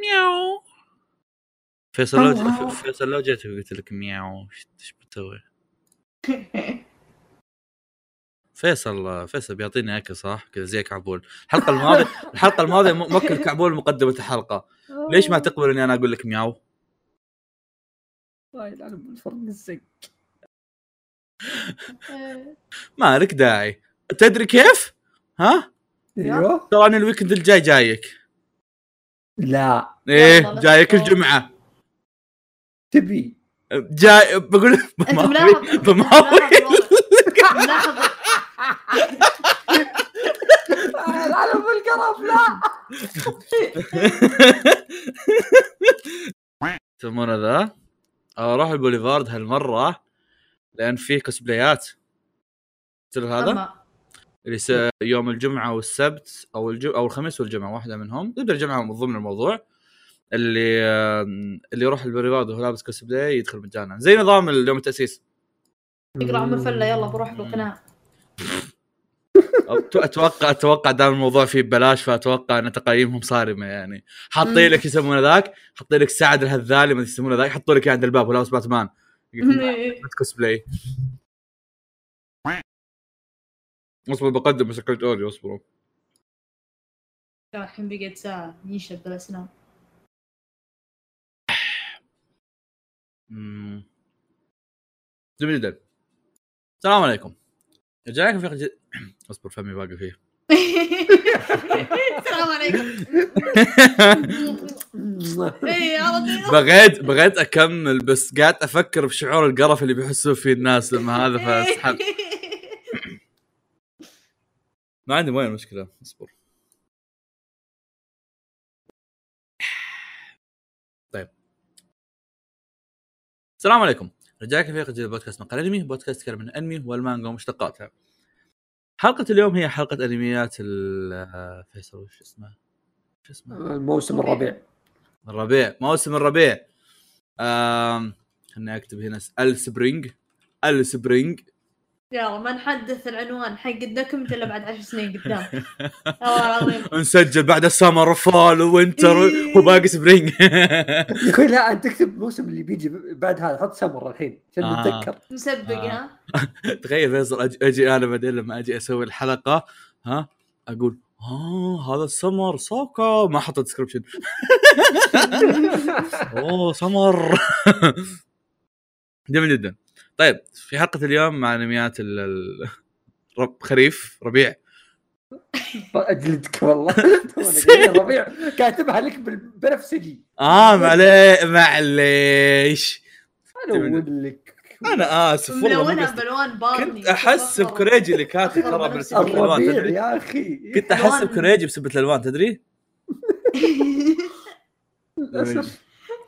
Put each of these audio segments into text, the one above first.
مياو فيصل لو. فيصل لو جيت وقلت لك مياو إيش بتسوي؟ فيصل فيصل بيعطيني أكل صح؟ كذا زي كعبول الحلقة الماضية الحلقة الماضية موكل كعبول مقدمة الحلقة ليش ما تقبل إني أنا أقول لك مياو؟ الله يلعن بالفرق الزق ما لك داعي تدري كيف؟ ها؟ أيوه ترى أنا الويكند الجاي جايك لا. إيه جايك. الجمعة. تبي؟ جاي بقول بماوي بماوي. ملاحظ بالقرف لا. يسمونه ذا. أروح البوليفارد هالمرة لأن فيه كوسبلايات. قلت له هذا؟ أما اللي س... يوم الجمعه والسبت أو الجم... أو الخميس والجمعه واحدة منهم يبدا الجمعه من ضمن الموضوع اللي اللي يروح البوليفارد وهو لابس كوسبلاي يدخل مجانا زي نظام اليوم التاسيس اقرا عم الفله يلا بروح بالقناع أتوقع أتوقع دام الموضوع فيه ببلاش فاتوقع ان تقييمهم صارمه يعني حاطين لك يسمونه ذاك حاطين لك سعد الهذالي ما يسمونه ذاك حطوا لك عند الباب ولابس باتمان كوسبلاي اصبر بقدم بس اكلت أوريو اصبروا. الحين بقيت ساعة ينشب بالاسنان. جميل جدا السلام عليكم. رجعنا لكم في. اصبر فمي باقي فيه. السلام عليكم. طول. بغيت بغيت أكمل بس قاعد أفكر بشعور القرف اللي بيحسوا فيه الناس لما هذا فاسحب. ما عندي وين المشكلة اصبر. طيب. السلام عليكم. رجعك في حلقه بودكاست مقال أنمي. بودكاست يتكلم عن الانمي والمانجا ومشتقاتها حلقة اليوم هي حلقة أنميات ال- فيصل وش اسمه؟ شو اسمه؟ الموسم الربيع. الربيع موسم الربيع. خليني أكتب هنا. ال spring ال spring يلا ما نحدث العنوان. حق ال document إلا بعد عشر سنين قدام. والله العظيم. نسجل بعد ال summer fall winter وباقي spring. يا أخوي لا أنت تكتب الموسم اللي بيجي بعد هذا. حط سمر الحين عشان آه. نتذكر. مسبق آه. ها؟ تخيل فيصل أجي, أجي أنا بعدين لما أجي أسوي الحلقة ها؟ أقول آه هذا السمر سوكا ما حط description أوه summer. جميل جدا. طيب في حلقة اليوم مع انميات ال- ال- رب خريف ربيع. أجلدك والله. ربيع كاتبها لك بال- بنفسجي آه معلي معليش. أنا أقول لك. أنا آسف والله مو ملونه قصدي. بألوان بارني كنت احس بكوريجي اللي كاتب ترى بسبب الألوان تدري؟ يا أخي. كنت احس بكوريجي بسبب الألوان تدري؟ للاسف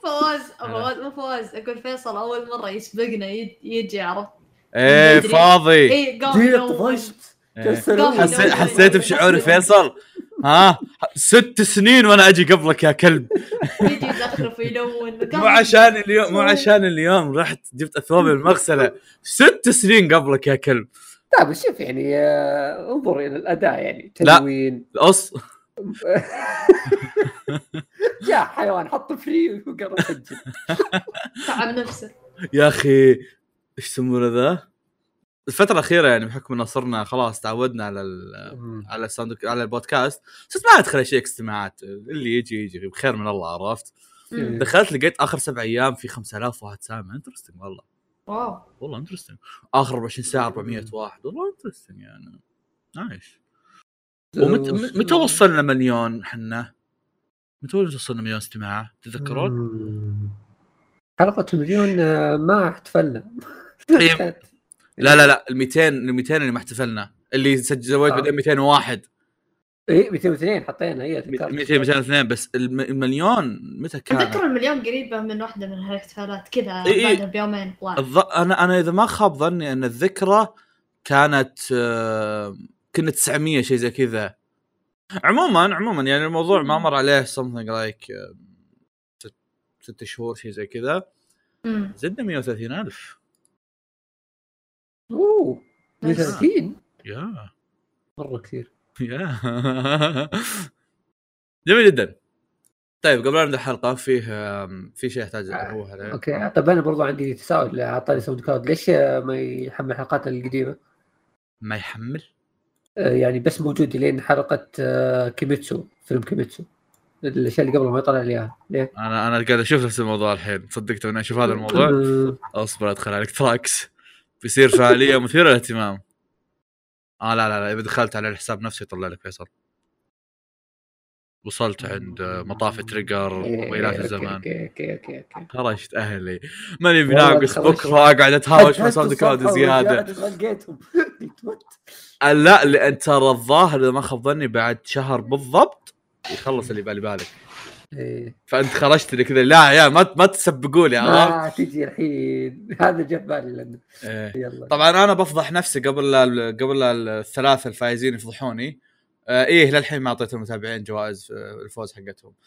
فواز فواز مو فواز أقول فيصل أول مرة يسبقنا يجي عرفت؟ إيه. فاضي. اي قام إيه. حسيت حسيت بشعوري فيصل. ها؟ ست سنين وأنا أجي قبلك يا كلب. يجي يزخرف ويلون مو عشان اليوم مو عشان اليوم رحت جبت أثواب المغسلة. ست سنين قبلك يا كلب. لا بس شوف يعني آه، انظر إلى الأداء يعني لا. تلوين. القص جاء حيوان حط فري وقرب سجل تعب نفسه. يا أخي إيش يسمونه ذا؟ الفترة الأخيرة يعني بحكم ان صرنا خلاص تعودنا على ال على ال sound على البودكاست صرت ما أدخل اشياء إجتماعات. اللي يجي يجي. بخير من الله عرفت؟ مم. دخلت لقيت آخر سبع أيام في 5000 واحد سامع interesting والله. wow. والله interesting آخر 24 ساعة 400 واحد. والله interesting يعني. nice ومتى متى وصلنا مليون حنا؟ متى وصلنا مليون استماع؟ تتذكرون؟ حلقة المليون آه، ما احتفلنا إيه. لا لا لا ال 200 ال 200 اللي ما احتفلنا اللي سجل سويت آه. بعدين 201 إيه 202 حطينا هي 200 202 بس الم- المليون متى كان؟ أتذكر المليون قريبة من واحدة من هالاحتفالات كذا إيه. بعدها بيومين الظ... أنا أنا إذا ما خاب ظني أن الذكرى كانت آه، كنا 900 شيء زي كذا. عموما عموما يعني الموضوع ما مر عليه something like آه، ست, ست شهور شيء زي كذا. زدنا 130 ألف. أوه nice. 230 يا مرة كثير. يا جميل جدا. طيب قبل لا نبدأ الحلقة فيه في شيء أحتاج انوه عليه؟ okay. طيب أنا برضو عندي تساؤل أعطاني SoundCloud ليش ما يحمل الحلقات القديمة؟ ما يحمل؟ آه، يعني بس موجود لين حلقة آه، كيميتسو فيلم كيميتسو. الأشياء اللي قبل ما يطلع لي اياها ليه؟ أنا أنا قاعد أشوف نفس الموضوع الحين. صدقت وأنا أشوف هذا الموضوع. آه، أصبر أدخل عليك tracks بيصير فعالية مثيرة للاهتمام. آه لا لا لا إذا دخلت على الحساب نفسه يطلع لك فيصل. وصلت عند مطاف تريجر وإلات أوكي، الزمان أوكي أوكي أوكي أوكي خرجت أهلي ماني بناقص. بكرة اقعد أتهاوش مع ساوند كلاود زيادة تموت. لا لأن ترى الظاهر إذا ما خاب ظني بعد شهر بالضبط يخلص اللي بالي بالك إيه. فأنت خرجت لي كذا لا يا ما ما عرفت؟ ما تجي الحين هذا في بالي لأنه إيه. يلا طبعا أنا بفضح نفسي قبل لا قبل لا الثلاثة الفايزين يفضحوني آه إيه للحين ما اعطيت المتابعين جوائز آه، الفوز حقتهم.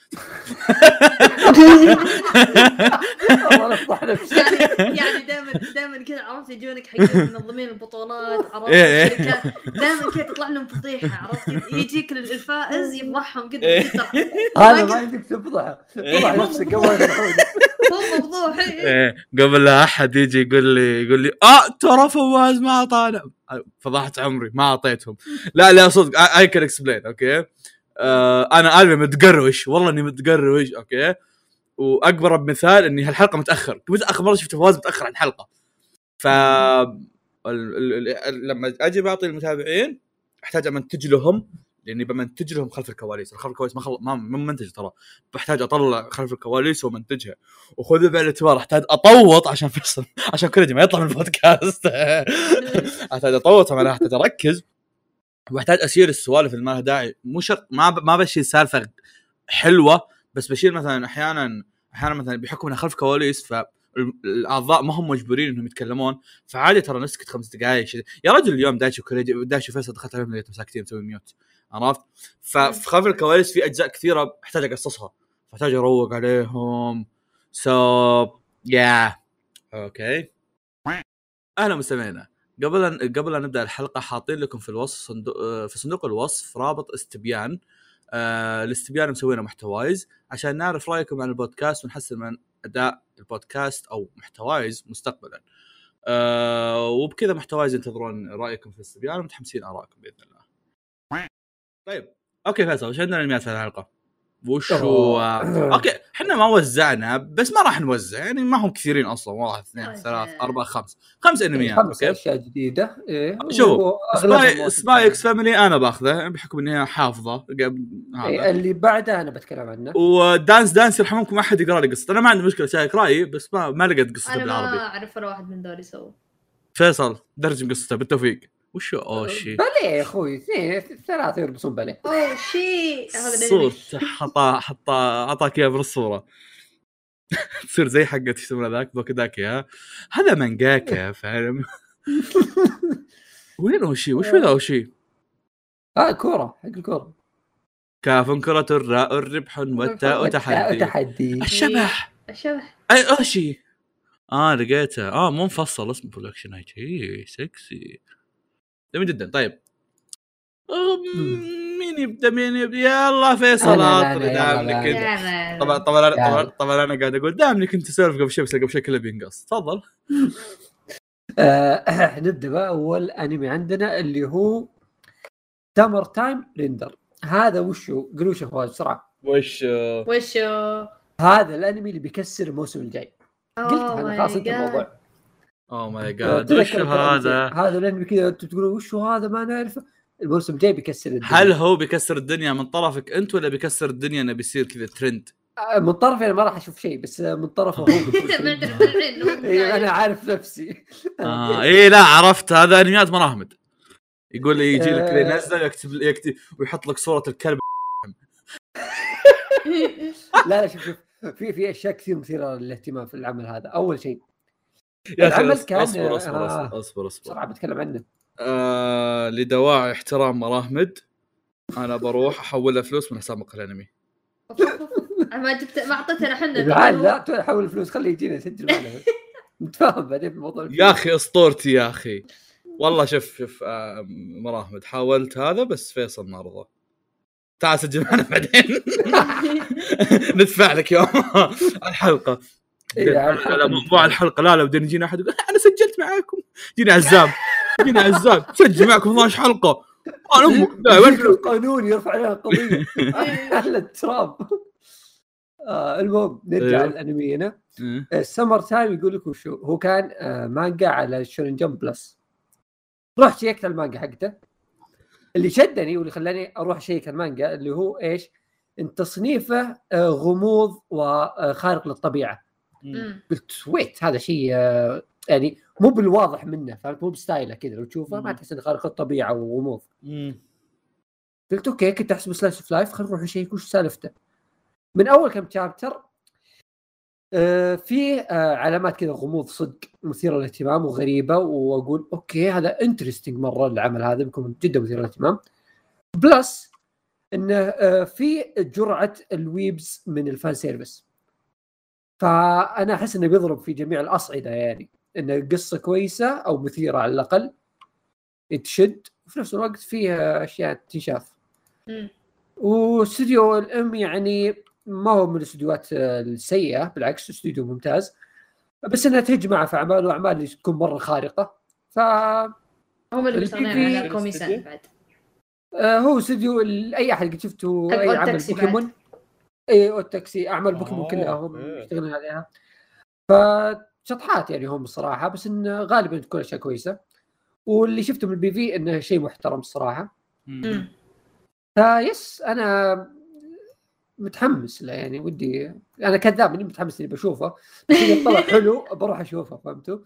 يعني يعني دائما دائما كذا عرفت يجونك حق منظمين البطولات عرفت إيه، إيه. الشركات. دائما كذا تطلع لهم فضيحة عرفت؟ يجيك الفائز يفضحهم كذا إيه. هذا ما يمديك تفضحة. تفضح نفسك قبل إيه. إيه قبل لا أحد يجي يقول لي يقول لي آه ترى فواز ما أعطانا. فضحت عمري ما أعطيتهم. لا لا صدق I can explain okay؟ آه أنا قلبي متقروش والله إني متقروش okay؟ وأكبر مثال إني هالحلقة متأخر. كنت اخر مرة شفت فواز متأخر عن حلقه ف لما أجي بعطي المتابعين أحتاج امنتج لهم لأني بمنتج لهم خلف الكواليس، خلف الكواليس ما خل... ما منتج ترى. بحتاج أطلع خلف الكواليس ومنتجها. وخذ بعين الاعتبار. أحتاج أطوط عشان فيصل. عشان كريدي ما يطلع من البودكاست. أحتاج أطوط. معناها أحتاج أركز. وأحتاج اشيل السوالف اللي ما لها داعي. مو شرط ما ب... ما بشيل سالفة حلوة بس بشيل مثلا أحيانا أحيانا مثلا بحكم انها خلف كواليس فالاعضاء ما هم مجبورين إنهم يتكلمون. فعادي ترى نسكت خمس دقائق. يا رجل اليوم دايتشو كريدي دايتشو فيصل دخلت عليهم لقيتهم ساكتين مسوي mute. عرفت؟ ففي خلف الكواليس في أجزاء كثيرة احتاج أقصصها. فاحتاج أروق عليهم. so yeah okay. أهلا مستمعينا. قبل أن قبل أن نبدأ الحلقة حاطين لكم في الوصف صندوق آه، في صندوق الوصف رابط استبيان. آه الاستبيان مسوينا محتوايز. عشان نعرف رأيكم عن البودكاست ونحسن من أداء البودكاست أو محتوايز مستقبلا. آه وبكذا محتوايز ينتظرون رأيكم في الاستبيان ومتحمسين ارائكم بإذن الله. طيب. okay فيصل وش عندنا انميات في الحلقة؟ وش هو. okay إحنا ما وزعنا بس ما راح نوزع يعني ما هم كثيرين أصلا. واحد اثنين طيب. ثلاث أربعة خمس. خمس إنميات خمس okay؟ أشياء جديدة. إيه شوف، سباي مواسم Spy x Family أنا باخذه بحكم إنها حافظة. قبل إيه، هذا اللي بعدها أنا بتكلم عنه. ودانس دانس يرحمكم ما حد يقرأ لي قصته. أنا ما عندي مشكلة شايك رأيي بس ما ما لقيت قصته أنا ما بالعربي. أعرف ولا واحد من ذول يسوي. فيصل درجم قصته بالتوفيق. وش اوشي باليه يا أخوي اثنين ثلاثة يربصون باليه اوه شي هذا الانمي صورة حطا حطا أعطاك إياه بالصورة. تصير زي حقت يسمونه ذاك؟ دوكيداكي ها هذا مانجاكا فاهم؟ وين اوشي وش ذا اوشي آه كوره حق الكورة. كاف كرة الراء الربح والتاء تحدي تحدي الشبح. الشبح. أي اوشي آه لقيته. آه مو مفصل اسمه برودكشن اي تي سكسي جميل جدا. طيب. مين يبدأ؟ مين يبدأ؟ يلا فيصل أنا- أنا- عطني يلا دام بقى. لك انت يا طبعا طبعا طبعا أنا قاعد أقول دام انك كنت تسولف قبل شوي بس قبل شوي كله بينقص تفضل. آه نبدأ باول أنمي عندنا اللي هو Summer Time Render هذا وشو؟ قولوا شو فواز بسرعة. وش؟ وش هذا الأنمي اللي بيكسر الموسم الجاي. قلت Oh أنا خلاص أنت الموضوع. اوه ماي جاد وش هذا؟ هذا الانمي كذا أنتم تقولون وش هو هذا؟ ما نعرفه. الموسم الجاي بيكسر الدنيا. هل هو بيكسر الدنيا من طرفك أنت ولا بيكسر الدنيا إنه بيصير كذا ترند آه، من طرفي أنا ما راح أشوف شيء بس من طرفه هو أيوه أنا. عارف نفسي. آه اي لا عرفت. هذا أنميات مراهمد يقول لي يجي لك كذا آه. ينزل يكتب يكتب ويحط لك صورة الكلب. لا لا شوف شوف في في أشياء كثير مثيرة للاهتمام في العمل هذا. أول شيء يا أخي العمل أص- كان- أصبر اصبر آه. أصبر أصبر أصبر بسرعة بتكلم عنه. آه لدواعي احترام مراهمد أنا بروح احولها فلوس من حساب مقهى الأنمي. ما جبت ما أعطيتنا إحنا لا لا حول الفلوس خليه يجينا يسجل معنا. نتفاهم بعدين في الموضوع. يا أخي أسطورتي يا أخي. والله شوف شوف آه مراهمد حاولت هذا بس فيصل ما رضى. تعال سجل معنا بعدين. ندفع لك يوم. الحلقة. لا مو مو على الحلقة. لا بعدين يجينا أحد يقول أنا سجلت معاكم. يجيني عزام. يجيني عزام. سجل معكم 12 حلقة. أنا أمك القانون يرفع عليها قضيه على التراب. آه المهم نرجع إيه. للأنمي هنا. إيه. ال Summer Time يقول لك وشو هو كان آه مانجا على Shonen Jump Plus. رحت شيكت المانجا حقته. اللي شدني واللي خلاني أروح أشيك المانجا اللي هو إيش؟ إن تصنيفه آه غموض وخارق للطبيعة. قلت wait هذا شيء آه يعني مو بالواضح منه فهمت؟ مو بستايله كذا لو تشوفه ما. تحس إنه خارق للطبيعه وغموض. قلت okay كنت أحسب slice of life خلينا نروح نشيك وش سالفته. من أول كم chapter آه في آه علامات كذا غموض صدق مثيره للاهتمام وغريبة وأقول okay هذا interesting مرة العمل هذا بيكون جدا مثير للاهتمام. plus إنه آه في جرعة ال vibes من ال fan service فأنا أحس إنه بيضرب في جميع الأصعدة يعني انه قصة كويسة أو مثيرة على الأقل تشد وفي نفس الوقت فيها أشياء تنشاف. مم. واستوديو OLM يعني ما هو من الاستديوهات السيئة بالعكس استوديو ممتاز بس إنها تجمع في أعمال وأعمال اللي تكون مرة خارقة. ف هم اللي مصنعين على كوميسان بعد. آه، هو استوديو أي أحد قد شفته أي عمل بوكيمون. اي Odd Taxi اعمال بوكيمون آه، كلها هم okay. يشتغلون عليها فشطحات يعني هم الصراحة بس انه غالبا تكون أشياء كويسة واللي شفته من ال PV إنه شيء محترم الصراحة. ف yes أنا متحمس له يعني ودي أنا كذاب اني متحمس إني بشوفه بس إذا طلع حلو بروح أشوفه فهمتوا؟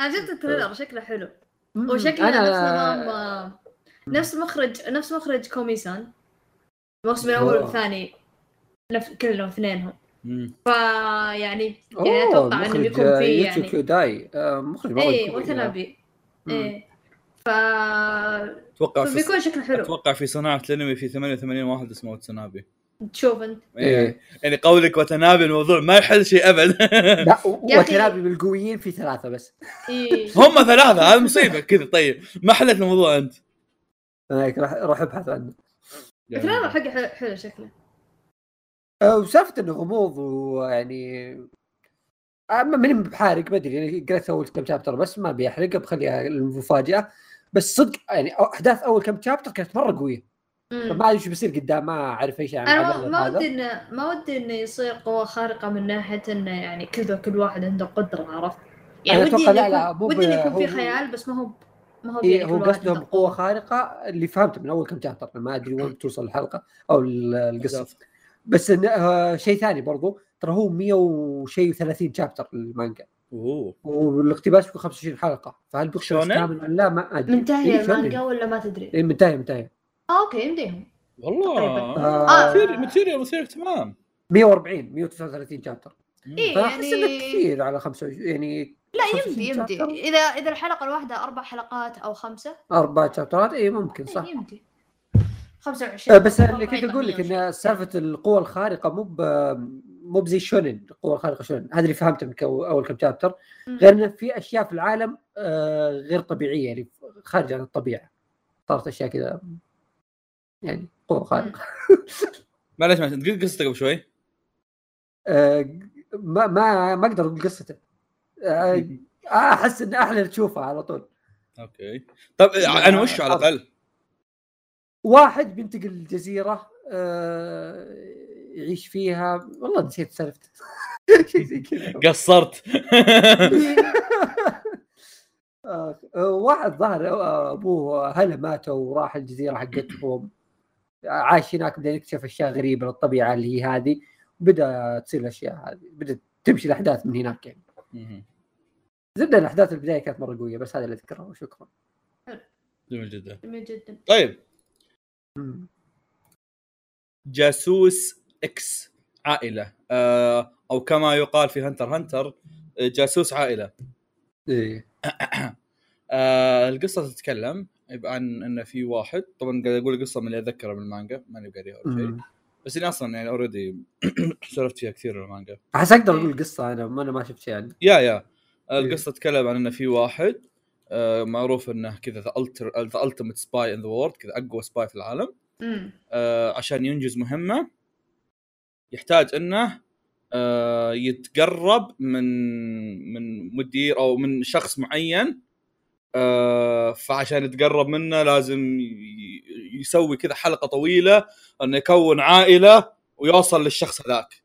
أنا شفت ال trailer شكله حلو. وشكله نفس نظام آه، نفس مخرج نفس مخرج كوميسان الموسم الأول. والثاني كلهم اثنينهم. فيعني يعني أوه، أتوقع انه بيكون في يعني. كيوداي. آه، مخرج مرة اي كويس. وتنابي. إيه. ف أتوقع بيكون شكله حلو. أتوقع في صناعة الأنمي في 88 واحد اسمه واتسنابي تشوف أنت. إيه. يعني قولك وتنابي الموضوع ما يحل شيء أبد. لا. وتنابي بالقويين في ثلاثة بس. إيه. هم ثلاثة هذا مصيبة. كذا طيب ما حلت الموضوع أنت؟ هيك راح أبحث عنه. التريلر حقه حلو- شكله. وسالفة انه غموض ويعني ما- ماني بحارق ما أدري يعني قريت أول كم شابتر بس ما بيحرق بخليها المفاجأة بس صدق يعني أحداث أول كم شابتر كانت مرة قوية. فما أدري إيش بيصير قدام ما أعرف أي شيء عن أنا ما, ما. ودي انه ما ودي إنه يصير قوة خارقة من ناحية إنه يعني كذا كل واحد عنده قدرة عرفت؟ يعني ودي لا- لا، يكون مو ودي يكون في خيال بس ما هو ما هو إيه يعني هو قصدهم قوة خارقة اللي فهمته من أول كم chapter ما أدري وين توصل الحلقة أو ال- القصة بس إن آه، شيء ثاني برضو ترى هو 100 وشيء 30 chapter المانجا أوه. والاقتباس بيكون 25 حلقة. فهل بيخلص شونن؟ كامل ولا لا ما أدري. إيه، شونن. المانجا ولا ما تدري؟ إيه، منتهيه منتهيه آه okay يمديهم. والله. آه، مثير مثير مثير تمام. 140 139 شابتر إيه إنه يعني كثير على 25 يعني لا 25 يمدي يمدي. إذا إذا الحلقة الواحدة أربع حلقات أو خمسة. أربع شابترات اي ممكن صح. إيه يمدي. آه، 25 بس اللي 40 كنت أقول لك. إن سالفة القوى الخارقة مو مو بزي شونن القوى الخارقة شونن. هذا اللي فهمته من أول كم شابتر مم. غير إنه في أشياء في العالم آه، غير طبيعية يعني خارجه عن الطبيعة. صارت أشياء كذا. يعني قوه خارقة. معلش معلش أنت قلت قصتك قبل شوي. آه، ما ما ما أقدر أقول قصته. آه، أحس انه أحلى تشوفها على طول. أوكي. طب عن وش على الأقل؟ واحد بينتقل الجزيرة آه، يعيش فيها. والله نسيت سالفته شيء زي كذا. قصرت. آه، واحد ظهر آه، أبوه هلا ماتوا وراح الجزيرة حقتهم. عايش هناك بدا يكتشف أشياء غريبة للطبيعة اللي هي هذه. وبدا تصير الأشياء هذه بدأت تمشي الأحداث من هناك يعني. زبدة الأحداث البداية كانت مرة قوية بس هذا اللي أذكره. وشكرا جميل جدا. جميل جدا. طيب. جاسوس إكس عائلة. آه أو كما يقال في هنتر هنتر آه، جاسوس عائلة. إيه. آه القصة تتكلم عن انه في واحد طبعا قاعد أقول قصه من اللي أتذكره من المانجا ماني قاريها ولا شيء. بس إني أصلا يعني already سولفت فيها كثير المانجا. أحس أقدر أقول قصه أنا ما أنا ما شفت شيء عنه yeah yeah. إيه. القصة تتكلم عن انه في واحد معروف إنه كذا the ulti- the ultimate spy in the world كذا أقوى spy في العالم. آه عشان ينجز مهمة يحتاج إنه آه يتقرب من من مدير أو من شخص معين. آه فعشان يتقرب منه لازم يسوي كذا حلقة طويلة إنه يكون عائلة ويوصل للشخص هذاك.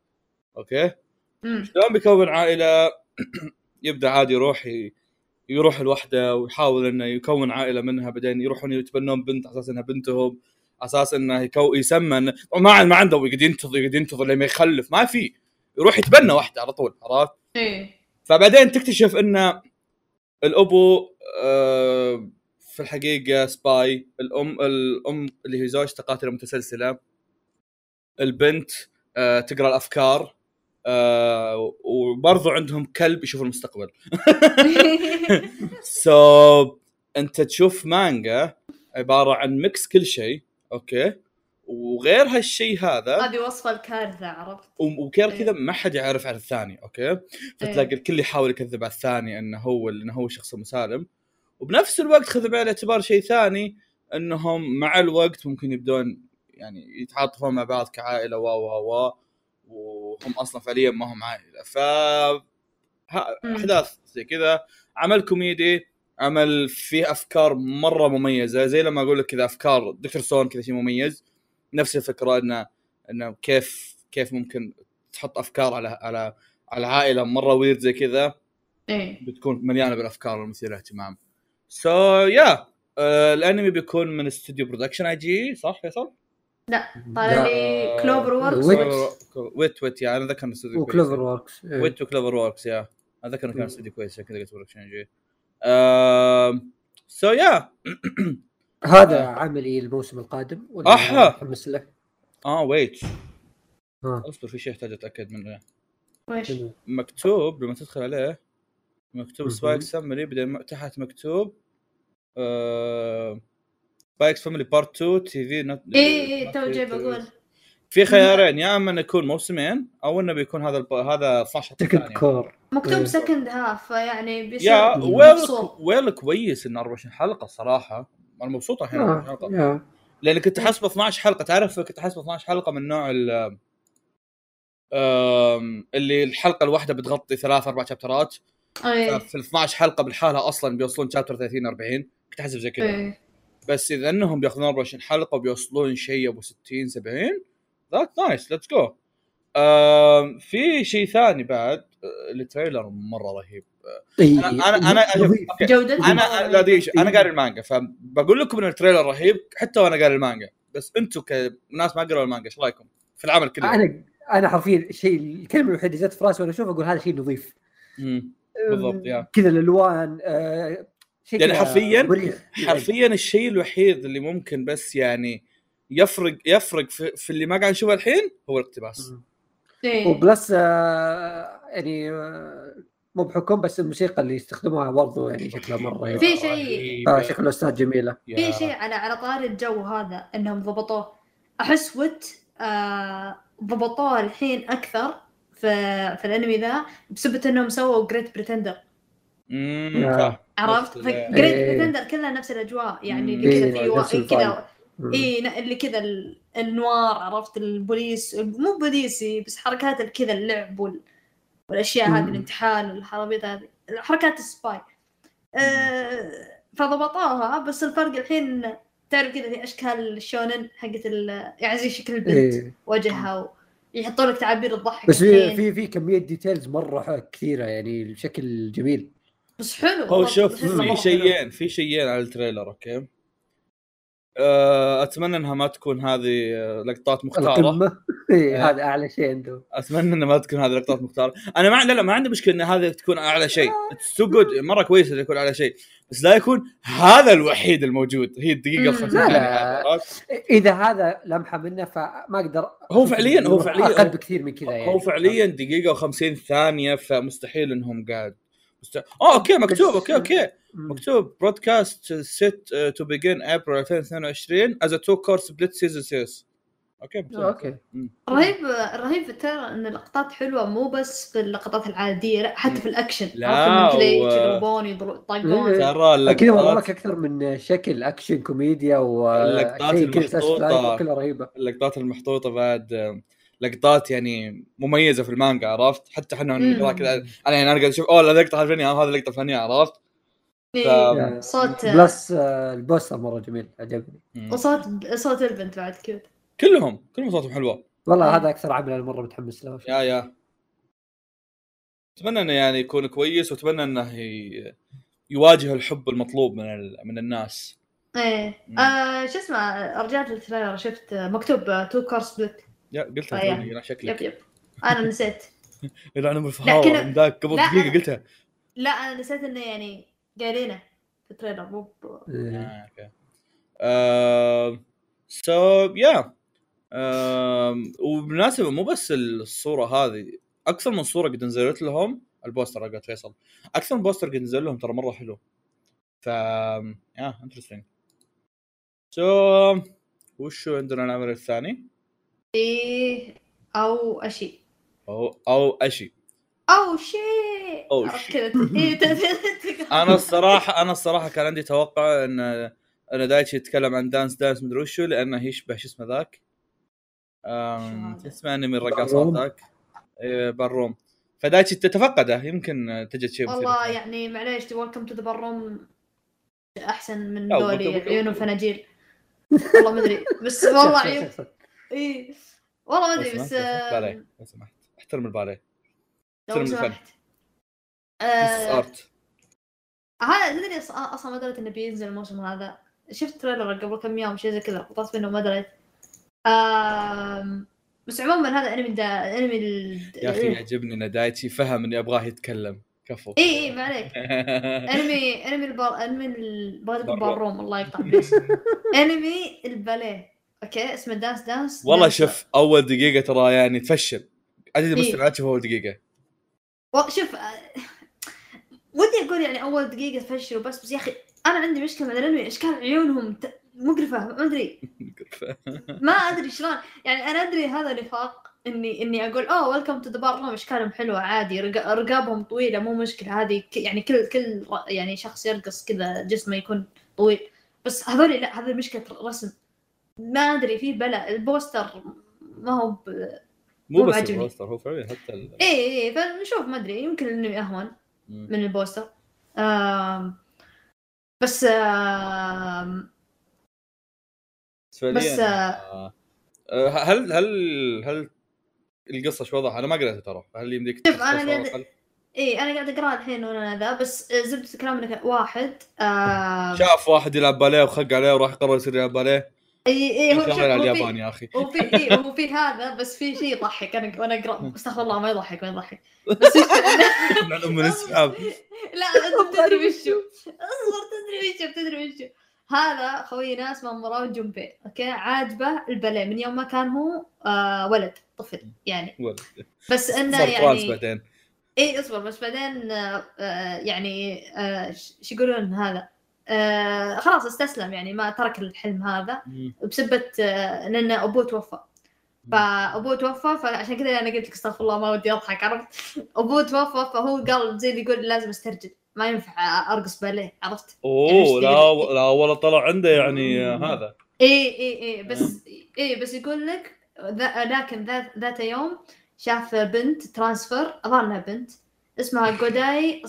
أوكي؟ شلون بيكون عائلة؟ يبدأ عادي يروح يروح لوحده ويحاول إنه يكون عائلة منها بعدين يروحون يتبنون بنت على أساس إنها بنتهم على أساس إنه يكو يسمن. ما ما عنده يقعد ينتظر يقعد ينتظر لما يخلف. ما في. يروح يتبنى واحدة على طول عرفت؟ إيه. فبعدين تكتشف إن الأبو آه، في الحقيقة spy الام الأم اللي هي زوجته قاتلة متسلسلة. البنت آه، تقرأ الأفكار. آه، وبرضو عندهم كلب يشوف المستقبل. so so, انت تشوف مانجا عبارة عن mix كل شيء okay؟ وغير هالشيء هذا هذه وصفة الكارثة عرفت؟ وغير إيه. كذا ما حد يعرف عن الثاني okay؟ فتلاقي الكل يحاول يكذب على الثاني إنه هو إنه هو شخص مسالم. وبنفس الوقت خذ بعين الاعتبار شيء ثاني إنهم مع الوقت ممكن يبدون يعني يتعاطفون مع بعض كعائلة و و و وهم أصلا فعليا ما هم عائلة. ف. أحداث زي كذا. عمل كوميدي عمل فيه أفكار مرة مميزة. زي لما أقول لك كذا أفكار Dr. Stone كذا شيء مميز. نفس الفكرة إنه إنه كيف كيف ممكن تحط أفكار على على على عائلة مرة weird زي كذا. إيه. بتكون مليانة بالأفكار المثيره للاهتمام. so yeah الأنمي بيكون من استوديو Production I.G صح فيصل؟ طالع لي CloverWorks Wit. ويت ويت يا أنا ذكر استوديو وكلوفر ووركس إيه. ويت وكلوفر ووركس يا أتذكر انه كان. استوديو كويس عشان كذا قلت برودكشن جي سو يا هذا عملي الموسم القادم ولا أحا. متحمس له؟ آه ويت ها. أصبر في شيء احتاج أتأكد منه ويش؟ مكتوب لما تدخل عليه مكتوب. سبايك سمري بعدين تحت مكتوب سبايكس فاميلي بارت 2 تي في نوت إيه إيه تو جاي بقول في خيارين يا إما إنه يكون موسمين أو إنه بيكون هذا الب... هذا 12 second. cour مكتوب إيه. سكند هاف فيعني بيصير يا. ويل. ويل كويس إنه 24 حلقة صراحة أنا مبسوط الحين 24 آه، حلقة. لأن كنت حاسبه 12 حلقة تعرف كنت حاسبه 12 حلقة من نوع ال اللي الحلقة الواحدة بتغطي ثلاث أربع شابترات في ال 12 حلقة بالحالة أصلا بيوصلون شابتر 30 40 كنت احسب زي كذا إيه بس إذا إنهم بياخذون 24 حلقة وبيوصلون شيء أبو 60 70 that's nice let's go في شيء ثاني بعد آه، ال trailer مرة رهيب إيه، أنا أنا أنا. جودته أنا أنا- لا دقيقة أنا قاري المانجا فبقول لكم ان ال trailer رهيب حتى وأنا قاري المانجا بس أنتم كناس ما قروا المانجا إيش رأيكم في العمل كله؟ أنا أنا حرفيا الشيء الكلمة الوحيدة اللي جت في رأسي وأنا أشوف أقول هذا شيء نظيف. بالضبط، يا. كذا الألوان آه، يعني حرفياً- مريح. حرفيا الشيء الوحيد اللي ممكن بس يعني يفرق يفرق في, في اللي ما قاعد نشوفه الحين هو الاقتباس إيه وبلس آه، يعني آه، مو بحكم بس الموسيقى اللي يستخدموها برضو يعني شكلها مرة في شيء- رهيبة. آه، شكل الأستاذ جميلة. في شيء على على طاري الجو هذا إنهم ضبطوه أحس ويت آه ضبطوه الحين أكثر في في الأنمي ذا بسبب إنهم سووا Great Pretender مم، yeah. صح. عرفت؟ نفس Great ال- إيه. Pretender كلها نفس الأجواء يعني. اللي كذا إيه، في نفس و... ال vibe. كذا. اي ن- اللي كذا ال- ال noir عرفت البوليس مو بوليسي بس حركات كذا اللعب وال... والأشياء هذه. الانتحال والخرابيط هذه حركات ال spy آه فضبطوها بس الفرق الحين تعرف كذا في أشكال الشونن حقت ال... يعني زي شكل البنت إيه. وجهها ويحطوا لك تعابير الضحك بس في. في في كمية details مرة كثيرة يعني بشكل جميل بس حلو هو شوف في. شيئين في شيئين على ال trailer أوكي؟ آه، أتمنى إنها ما تكون هذه آه، لقطات مختارة. إيه، إيه. هذا أعلى شيء عنده. أتمنى إنها ما تكون هذه لقطات مختارة. أنا ما لا لا ما عندي مشكلة إن هذا تكون أعلى شيء. it's too good مرة كويس انه يكون أعلى شيء. بس لا يكون هذا الوحيد الموجود. هي الدقيقة. ال 50 لا، ثانية. لا. هذا، عرفت؟ إذا هذا لمحة منه فما أقدر هو فعليا هو فعليا. أقل بكثير من كذا يعني. هو فعليا دقيقة و50 ثانية فمستحيل إنهم قاعد مست... آه أوكي مكتوب أوكي أوكي. مكتوب broadcast set to begin April 2022 as two cours split season series أوكي بسم. أوكي رهيب رهيب الترى إن اللقطات حلوة مو بس في اللقطات العادية لا حتى في الأكشن لا، و- يضربون يطقون. ترى أكيد والله اللقطات لك أكثر من شكل أكشن كوميديا اللقطات slash المحطوطة. life كلها رهيبة اللقطات المحطوطة بعد لقطات يعني مميزة في المانجا عرفت؟ حتى إحنا كذا أنا يعني أنا قاعد أشوف أوه لقطة الفنيه هذه اللقطه الفنيه عرفت؟ إيه. يعني صوت plus آه، البوستر مرة جميل عجبني. وصوت صوت البنت بعد cute كلهم كلهم صوتهم حلوة. والله مم. هذا أكثر عمل أنا مرة متحمس له. yeah yeah. أتمنى إنه يعني يكون كويس وأتمنى إنه ي- يواجه الحب المطلوب من ال... من الناس. إيه. آه شو اسمه رجعت للتريلر شفت مكتوب تو كار سبلت يا قلتها آه،. توني، لا يب شكلك. يب أنا نسيت. كنا- من ذاك قبل أنا- قلتها. لا أنا نسيت إنه يعني قايلينه في التريلر مو إيه. آه، أوكي. سو يا وبالمناسبة مو بس الصورة هذه أكثر من صورة قد نزلت لهم البوستر حقت فيصل. أكثر من بوستر قد نزل لهم ترى مرة حلو. ف يا انترستنج سو وشو عندنا العمل الثاني؟ إيه أو اشي. أو أو اشي. أو شيء أو شيء. كذا إيه، أنا الصراحة أنا الصراحة كان عندي توقع إن إن دايتشي يتكلم عن دانس دانس مدري وشو لأنه يشبه شو اسمه ذاك؟ اسمه أنمي الرقاصات. ذاك؟ إيه، باروم فدايتشي تتفقده يمكن تجد شيء مثير والله. يعني معليش ويلكم تو ذا بروم أحسن من ذولي عيون وفناجيل. والله ما أدري. بس والله عيون إيه والله ما أدري بس لو سمحت، آه، باليه لو سمحت. احترم الباليه. لو احترم الفن. سمحت. آه، ارت هذا تدري أص- أصلا ما دريت إنه بينزل الموسم هذا. شفت تريلر قبل كم يوم شيء زي كذا قطعت منه وما دريت. بس عموما هذا أنمي دا أنمي ال... يا أخي يعجبني إن دايتشي فهم اني ابغاه يتكلم. كفو. إي إي ما عليك. أنمي أنمي البار أنمي ال- بغيت أقول بارو. باروم الله يقطع. أنمي الباليه. أوكي اسمه دانس دانس والله شوف أول دقيقة ترى يعني تفشل. عدد. المستمعات شوف أول دقيقة. شوف آه، ودي أقول يعني أول دقيقة تفشل وبس بس يا أخي أنا عندي مشكلة مع الأنمي اشكال عيونهم مقرفه ما أدري. ما أدري شلون. يعني أنا أدري هذا نفاق إني إني أقول أوه Welcome to the Ballroom اشكالهم حلوة عادي رق- رقابهم طويلة مو مشكلة هذه يعني كل كل يعني شخص يرقص كذا جسمه يكون طويل. بس هذول لا هذه مشكلة رسم. ما أدري في بلا البوستر ما هو ب... مو بس عاجبني. البوستر هو فعليا حتى ال... اي اي فنشوف ما أدري يمكن الانمي اهون مم. من البوستر آم بس آم بس آه، آه، هل هل هل القصة شو وضعها؟ أنا ما قريتها ترى هل يمديك شوف، تختصر قاعد-؟ اي أنا قاعد اقرا الحين وأنا ذا بس زبدة الكلام انك واحد آم شاف واحد يلعب باليه وخق عليه وراح قرر يصير يلعب باليه إي إي هو شوف على هو في- اليابان يا أخي. هو في إيه هو في هذا بس في شيء يضحك. أنا وأنا أقرأ أستغفر الله ما يضحك ما يضحك. بس إيش- مع ام نسحب لا أنت تدري وشو أصبر تدري وشو تدري وشو هذا خوينا اسمه مروان جنبي أوكي؟ عاجبه الباليه من يوم ما كان هو آه ولد طفل يعني. ولد. بس إنه يعني بعدين. إي أصبر بس بعدين آه آه، يعني آه شو يقولون هذا؟ آه خلاص استسلم يعني ما ترك الحلم هذا. بسبة آه لأن أبوه توفى. فأبوه توفى فعشان كذا أنا قلت لك استغفر الله ما ودي أضحك عرفت؟ أبوه توفى فهو قال زي اللي يقول لازم أسترجل ما ينفع أرقص باليه عرفت؟ أوه لا لا والله طلع عنده يعني هذا. إي إي إي بس إي بس يقول لك ذا- لكن ذات ذات يوم شاف بنت transfer اظن انها بنت اسمها جوداي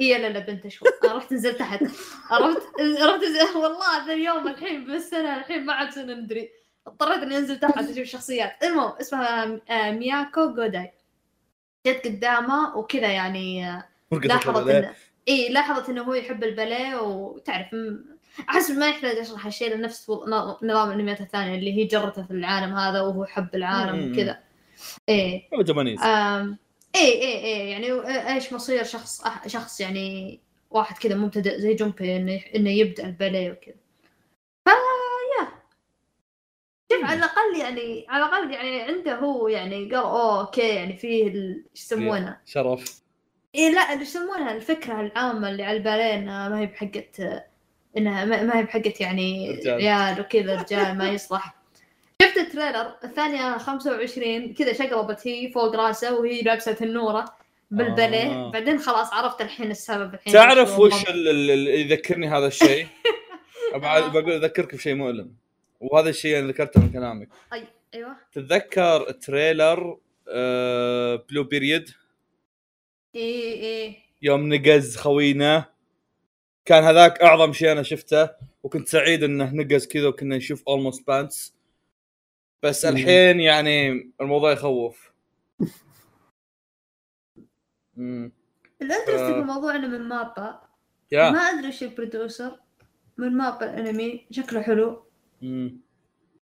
اي لا لا بنت شو. أنا رحت نزلت تحت. عرفت؟ رحت نزل... والله ذا اليوم الحين بالسنة الحين ما عاد ندري. اضطريت إني أنزل تحت أشوف الشخصيات المهم اسمها مياكو جوداي جت قدامه وكذا يعني لاحظت. انه إي لاحظت إنه هو يحب الباليه وتعرف أحس ما يحتاج أشرح هالشيء لنفس نظام الأنميات الثانية اللي هي جرته في العالم هذا وهو حب العالم. وكذا. إيه هو إيه إيه إيه يعني و- إيش مصير شخص أح- شخص يعني واحد كذا مبتدئ زي جومبي إنه إنه يبدأ الباليه وكذا. فا يا. شوف على الأقل يعني على الأقل يعني عنده هو يعني قال أوه أوكي يعني فيه ال- إيش يسمونه؟ شرف. إيه لا اللي يسمونها الفكرة العامة اللي على الباليه إنها ما هي بحقت إنها ما هي بحقت يعني رجال. وكذا رجال ما يصلح. ال trailer؟ الثانية 25 كذا شقلبت هي فوق راسه وهي لابسة تنوره بالباليه آه. بعدين خلاص عرفت الحين السبب الحين. تعرف وش ال- ال- اللي يذكرني هذا الشيء؟ بعد. بقول اذكرك بشيء مؤلم. وهذا الشيء اللي ذكرته من كلامك. أيوه. تتذكر trailer آه Blue Period اي اي يوم نقز خوينا. كان هذاك أعظم شيء أنا شفته وكنت سعيد إنه نقز كذا وكنا نشوف اولموست بانس بس. الحين يعني الموضوع يخوف مم. ال interesting. في الموضوع انه من مابا يا ما أدري إيش ال producer من مابا الأنمي شكله حلو مم.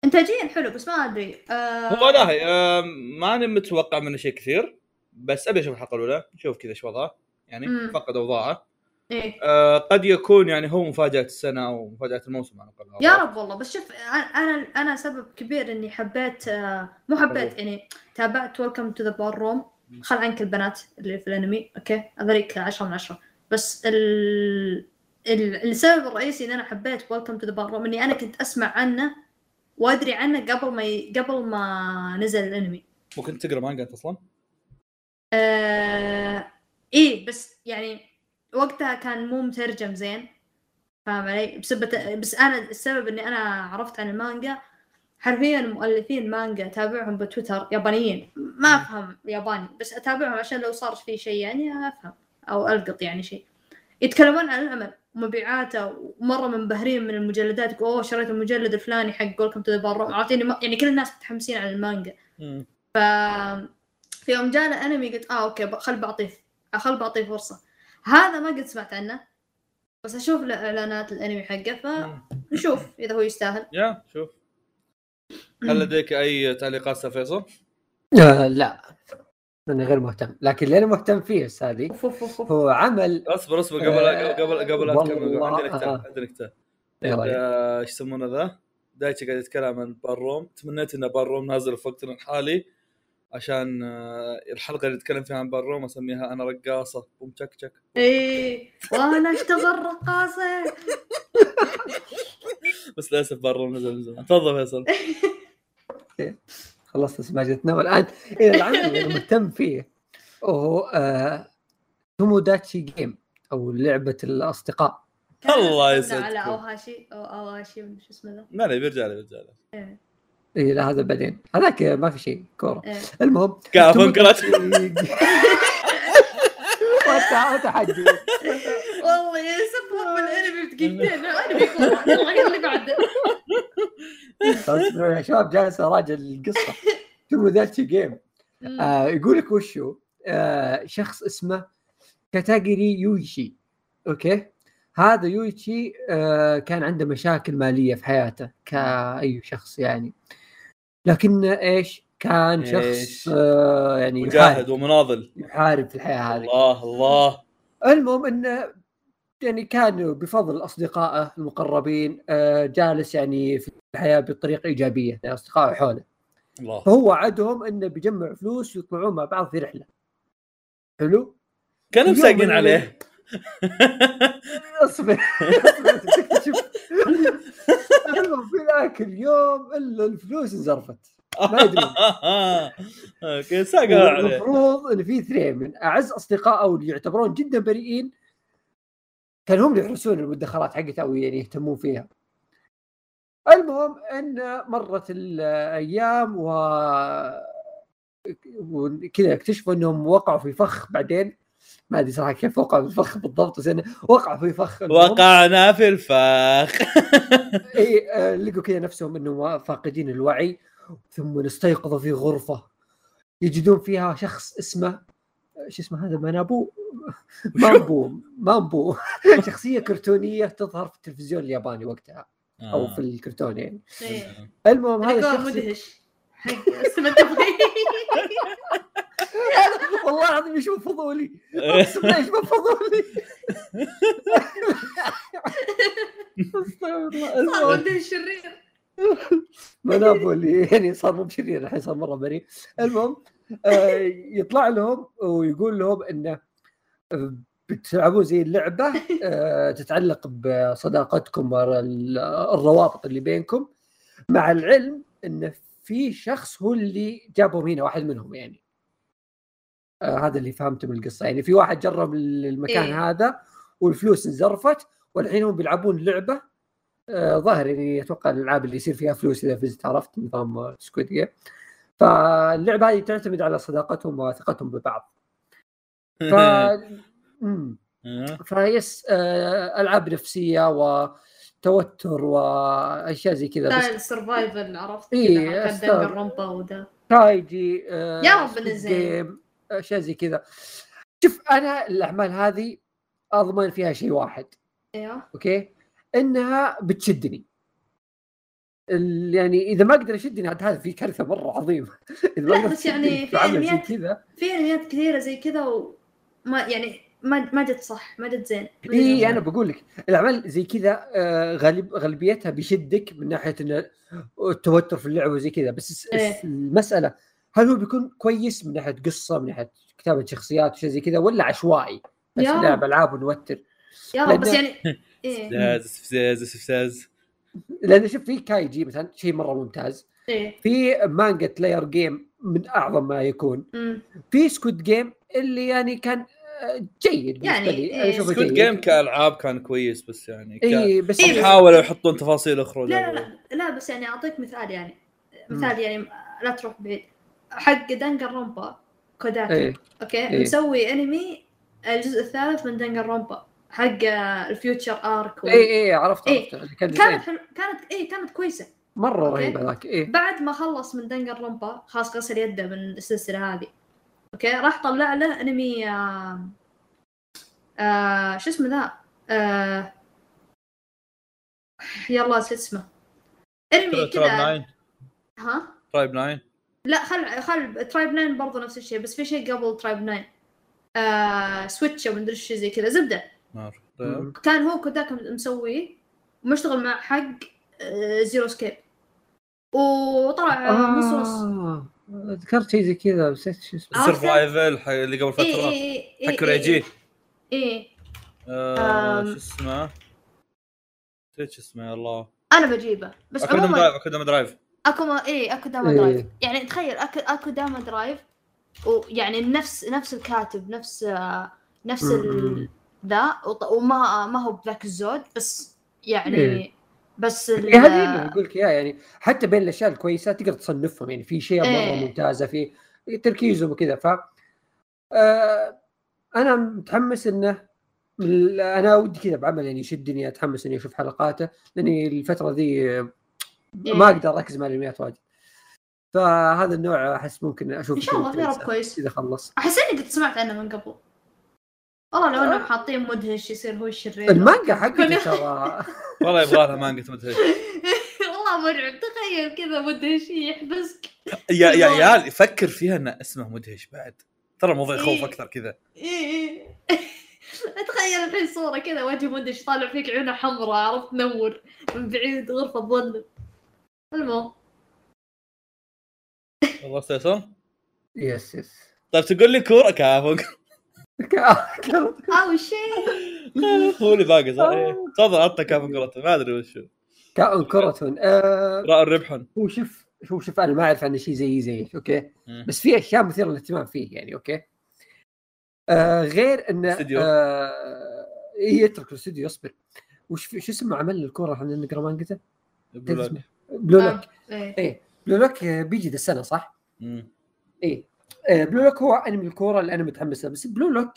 انتاجيا حلو بس ما أدري آه هو لا هي آه ماني متوقع منه شيء كثير بس أبي أشوف الحلقة الأولى نشوف كذا إيش وضعه يعني مم. فقد أوضاعه إيه. آه قد يكون يعني هو مفاجأة السنة أو مفاجأة الموسم على الأقل. يا رب والله. بس شوف أنا أنا سبب كبير إني حبيت آه، مو حبيت. يعني تابعت Welcome to the Ballroom خل عنك البنات اللي في الأنمي أوكي؟ هذوليك 10 من 10 بس ال... ال... السبب الرئيسي إن أنا حبيت Welcome to the Ballroom إني أنا كنت أسمع عنه وأدري عنه قبل ما ي... قبل ما نزل الأنمي. ممكن تقرأ مانجا أنت أصلا؟ آه... إيه بس يعني وقتها كان مو مترجم زين. فاهم علي؟ بسبب بس أنا السبب إني أنا عرفت عن المانجا حرفيا مؤلفين مانجا أتابعهم بتويتر يابانيين. ما أفهم ياباني بس أتابعهم عشان لو صار في شيء يعني أفهم أو ألقط يعني شيء. يتكلمون عن العمل ومبيعاته ومرة منبهرين من المجلدات يقول أوه شريت المجلد الفلاني حق Welcome to the Ball يعني كل الناس متحمسين على المانجا. ف في يوم جانا انمي قلت آه أوكي خل بعطيه خل بعطيه فرصة. هذا ما قد سمعت عنه بس أشوف له اعلانات الأنمي حقه. فنشوف إذا هو يستاهل يا شوف هل لديك أي تعليقات أستاذ فيصل؟ آه لا أنا غير مهتم لكن اللي أنا مهتم فيه أوف أوف. هو عمل أصبر أصبر قبل آه، قبل قبل لا تكمل عندي نكتة. عندي نكتة إيه؟ آه، إيش يسمونه ذا؟ دايتشي قاعد يتكلم عن Ballroom تمنيت إن Ballroom نازل في وقتنا الحالي عشان آه، الحلقة اللي نتكلم فيها عن Ballroom أسميها أنا رقاصة. تشك إيه وأنا أشتغل رقاصة. بس للأسف Ballroom نزل من زمان. تفضل فيصل. خلصت سماجتنا والان إيه العمل اللي مهتم فيه وهو توموداتشي Game أو لعبة الأصدقاء. الله كان على. أوهاشي أو أوهاشي شو اسمه ذا. لا لا بيرجع له بيرجع له اي إيه، لا هذا بعدين هذاك ما في شيء كورة إيه. المهم؟ Game. وت- وتحدي والله يا سبب الأنمي بدقيقتين انمي كورة. يلا اللي بعده يا شباب جالس أراجع القصة توموداتشي Game مم. آه يقول لك وشو آه شخص اسمه كاتاجيري يويتشي أوكي هذا يويتشي آه كان عنده مشاكل مالية في حياته كأي شخص يعني لكن إيش؟ كان إيش؟ شخص آه يعني مجاهد ومناضل. يحارب في الحياة هذه. الله الله. المهم إنه يعني كان بفضل أصدقائه المقربين آه جالس يعني في الحياة بطريقة إيجابية لاصدقائه حوله. الله. فهو وعدهم إنه بيجمع فلوس ويطلعون مع بعض في رحلة. حلو؟ كانوا مساقين عليه. أصبر المهم في ذاك اليوم إلا الفلوس انزرفت. ما ادري أوكي عليه. المفروض إن في اثنين من أعز أصدقائه اللي يعتبرون جدا بريئين كان هم اللي يحرسون المدخرات حقته أو يعني يهتمون فيها. المهم إن مرت الأيام و وكذا اكتشفوا إنهم وقعوا في فخ بعدين. ما أدري صراحة كيف وقعوا في الفخ بالضبط بس إنه وقعوا في فخ. وقعنا في الفخ. إي آه، لقوا كذا نفسهم إنهم فاقدين الوعي ثم استيقظوا في غرفة يجدون فيها شخص اسمه شو اسمه هذا؟ مانابو؟ مامبو مامبو. شخصية كرتونية تظهر في التلفزيون الياباني وقتها أو في الكرتون يعني. إيه. المهم هذا الشخص مدهش. حق والله العظيم يشوف فضولي. أقسم بالله يشوف فضولي. أستغفر الله. صار شرير. منابو اللي يعني صار مو بشرير الحين صار مرة بريء. المهم آه، يطلع لهم ويقول لهم إنه آه، بتلعبون زي اللعبة آه، تتعلق بصداقتكم والروابط اللي بينكم مع العلم انه في شخص هو اللي جابهم هنا واحد منهم يعني. آه هذا اللي فهمته من القصة. يعني في واحد جرب المكان إيه. هذا والفلوس انزرفت والحين هم بيلعبون لعبة آه ظاهر يعني أتوقع الألعاب اللي يصير فيها فلوس إذا فزت عرفت؟ نظام Squid Game. فاللعبة هذه تعتمد على صداقتهم وثقتهم ببعض. ف. فيس آه ألعاب نفسية وتوتر وأشياء زي كذا. بس ستايل سرفايفل عرفت؟ ستايل. دنجر وده تايجي آه يا رب. جيم، أشياء زي كذا. شوف أنا الأعمال هذه أضمن فيها شيء واحد. أيوه. أوكي؟ إنها بتشدني. يعني إذا ما أقدر أشدني عاد هذا في كارثة مرة عظيمة. إذا ما بس يعني في أنميات- كذا. في انميات كثيرة زي كذا وما يعني ما ما جت صح ما جت زين إي. أنا بقول لك الأعمال زي كذا آه، غالب غالبيتها بيشدك من ناحية إن التوتر في اللعبه وزي كذا. بس إيه. المسألة هل هو بيكون كويس من ناحية قصة من ناحية كتابة شخصيات وشيء زي كذا ولا عشوائي؟ بس. لعب ألعاب ونوتر. يا رب بس يعني إيه. استفزاز استفزاز استفزاز. لأن شوف في كايجي مثلا شيء مرة ممتاز. إيه. في مانجا Liar Game من أعظم ما يكون. في Squid Game اللي يعني كان آه، جيد بالنسبة يعني إيه. Squid جيد. Game كألعاب كان كويس بس يعني ك... اي بس إيه، بس- حاولوا يحطون تفاصيل أخرى لا لا لا لا بس يعني أعطيك مثال يعني. مثال يعني لا تروح بعيد. حق دنجن رونبا كوداكا. إيه. أوكي؟ إيه. مسوي انمي الجزء الثالث من دنجن رونبا. حق ال Future Arc اي اي عرفت إيه. عرفت. كان كانت. حلو كانت إيه كانت كويسة. مرة أوكي. رهيب هذاك إيه. بعد ما خلص من دنجن رونبا خلاص غسل يده من السلسلة هذه. أوكي؟ راح طلع له انمي آه آه شو اسمه ذا؟ آه يلا نسيت اسمه؟ انمي Tribe كذا. 9 ها؟ Tribe 9 لا خل خل Tribe 9 برضو نفس الشيء بس في شيء قبل Tribe 9 آه سويتش أو مدري شيء زي كذا زبدة. مم. كان هو كوداك مسويه ومشتغل مع حق آه زيرو سكيب وطلع آه. نصوص آه. ذكرت شيء زي كذا بس شو اسمه؟ سرفايفل اللي قبل اي فتره اي اي حق ريجي اي آه، أم. شو اسمه نسيت شو اسمه يا الله أنا بجيبه بس عموما درايف اكوداما درايف أكو ما اي أكو داما إيه. درايف يعني تخيل اكو أكو داما درايف ويعني نفس نفس الكاتب نفس آه، نفس ال... ذا وط- وما ما هو بذاك الزود بس يعني إيه. بس ال... إيه، هذه اللي بقول لك إياها يعني حتى بين الأشياء الكويسة تقدر تصنفهم يعني في شيء مرة إيه. ممتازة في تركيزهم وكذا ف آه أنا متحمس إنه ال- أنا ودي كذا بعمل يعني يشدني أتحمس إني أشوف حلقاته لأني الفترة ذي ما إيه. أقدر أركز مع الانميات واجد. فهذا النوع أحس ممكن أشوف إن شاء الله يا رب كويس. إذا خلص. أحس إني قد سمعت عنه من قبل. والله لو إنهم حاطين مدهش يصير هو الشرير. المانجا حقته ترى. والله يبغى لها مانجا مدهش. والله مرعب. تخيل كذا مدهش يحبسك. يا يا عيال فكر فيها ان اسمه مدهش بعد. ترى الموضوع يخوف إيه. أكثر كذا. إيه إيه. أتخيل الحين صورة كذا وجه مدهش طالع فيك عيونه حمراء عرفت؟ تنور من بعيد غرفة ظلم المهم. والله فيصل يس يس طيب تقول لي كورة كافو أو شيء هو اللي باقي صح؟ إيه. تفضل عطنا كافو كرته ما أدري وشو كائن كرة. آه راء الربحن هو شوف هو شوف أنا ما أعرف عنه شيء زي زيك أوكي. بس في أشياء مثيرة للاهتمام فيه يعني أوكي؟ آه غير انه استوديو. آه يترك الاستوديو يصبر. وش شو اسمه عمل الكورة إحنا نقرأ مانجته Blue Lock إيه. إيه. Blue Lock بيجي ذا السنة صح؟ إيه. آه Blue Lock هو أنمي الكورة اللي أنا متحمس له بس Blue Lock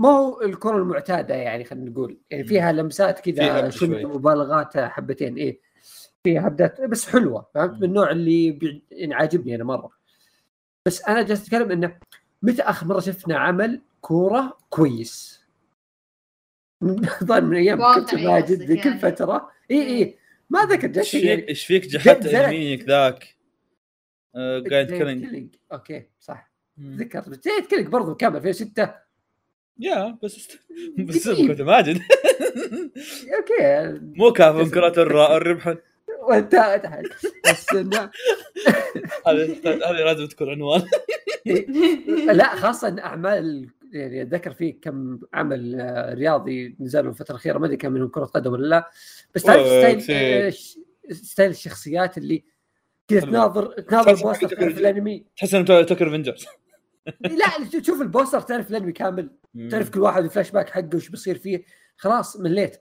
ما هو الكره المعتادة يعني خلينا نقول. يعني. فيها لمسات كذا. مبالغات حبتين إيه. فيها هبدات بس حلوة فهمت. من النوع اللي بي... يعني عاجبني أنا مرة. بس أنا جالس أتكلم إنه متى آخر مرة شفنا عمل كورة كويس؟ ظن من أيام كنت ماجد قصدك كل يعني. فترة. اي اي ما ذكر إيش فيك يعني. إيش فيك زلك. انميك ذاك؟ آه، جايد كيلينج كيلينج. أوكي صح. بس جايد كيلينج برضه كامل 2006 يا بس. بس. كنت ماجد. أوكي. مو كافو كرة الراء الربحن وأنت تحت بس انه هذه هذه لازم تكون عنوان. لا خاصة ان أعمال يعني أتذكر فيه كم عمل آه، رياضي نزلوا الفترة الأخيرة ما أدري كان منهم كرة قدم ولا لا بس تعرف style. آه، style الشخصيات اللي كذا تناظر تناظر حق تعرف الأنمي. تحس انه Tokyo Revengers لا تشوف ال poster تعرف الأنمي كامل. تعرف كل واحد الفلاش باك حقه وش بيصير فيه. خلاص مليت.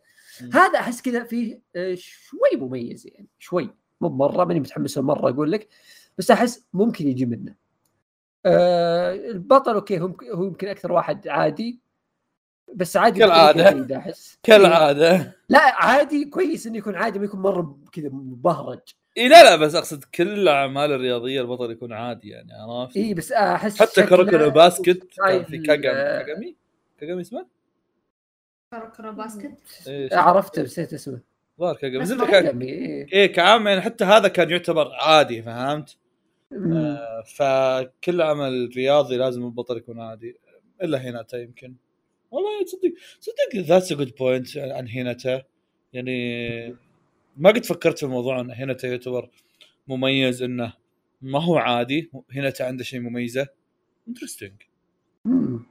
هذا أحس كذا فيه آه، شوي مميز يعني شوي. مو مرة ماني متحمس مرة أقول لك بس أحس ممكن يجي منه. آه البطل okay هو هو يمكن أكثر واحد عادي بس عادي جيدة أحس. كالعادة. لا عادي كويس إنه يكون عادي ما يكون مرة كذا مبهرج. إي لا لا بس أقصد كل الاعمال الرياضية البطل يكون عادي يعني عرفت؟ إي بس أحس حتى Kuroko Basket كان في كاغامي آه، كاغامي كاغامي اسمه؟ Kuroko Basket؟ إيش؟ عرفته نسيت اسمه. ظهر بس ما كان كاغامي، إيه. كعام يعني حتى هذا كان يعتبر عادي فهمت؟ آه فكل عمل رياضي لازم البطل يكون عادي إلا هيناتا يمكن. والله تصدق صدق that's a good point عن هيناتا. يعني ما قد فكرت في الموضوع إن هيناتا يعتبر مميز إنه ما هو عادي هيناتا عنده شيء مميزة. interesting.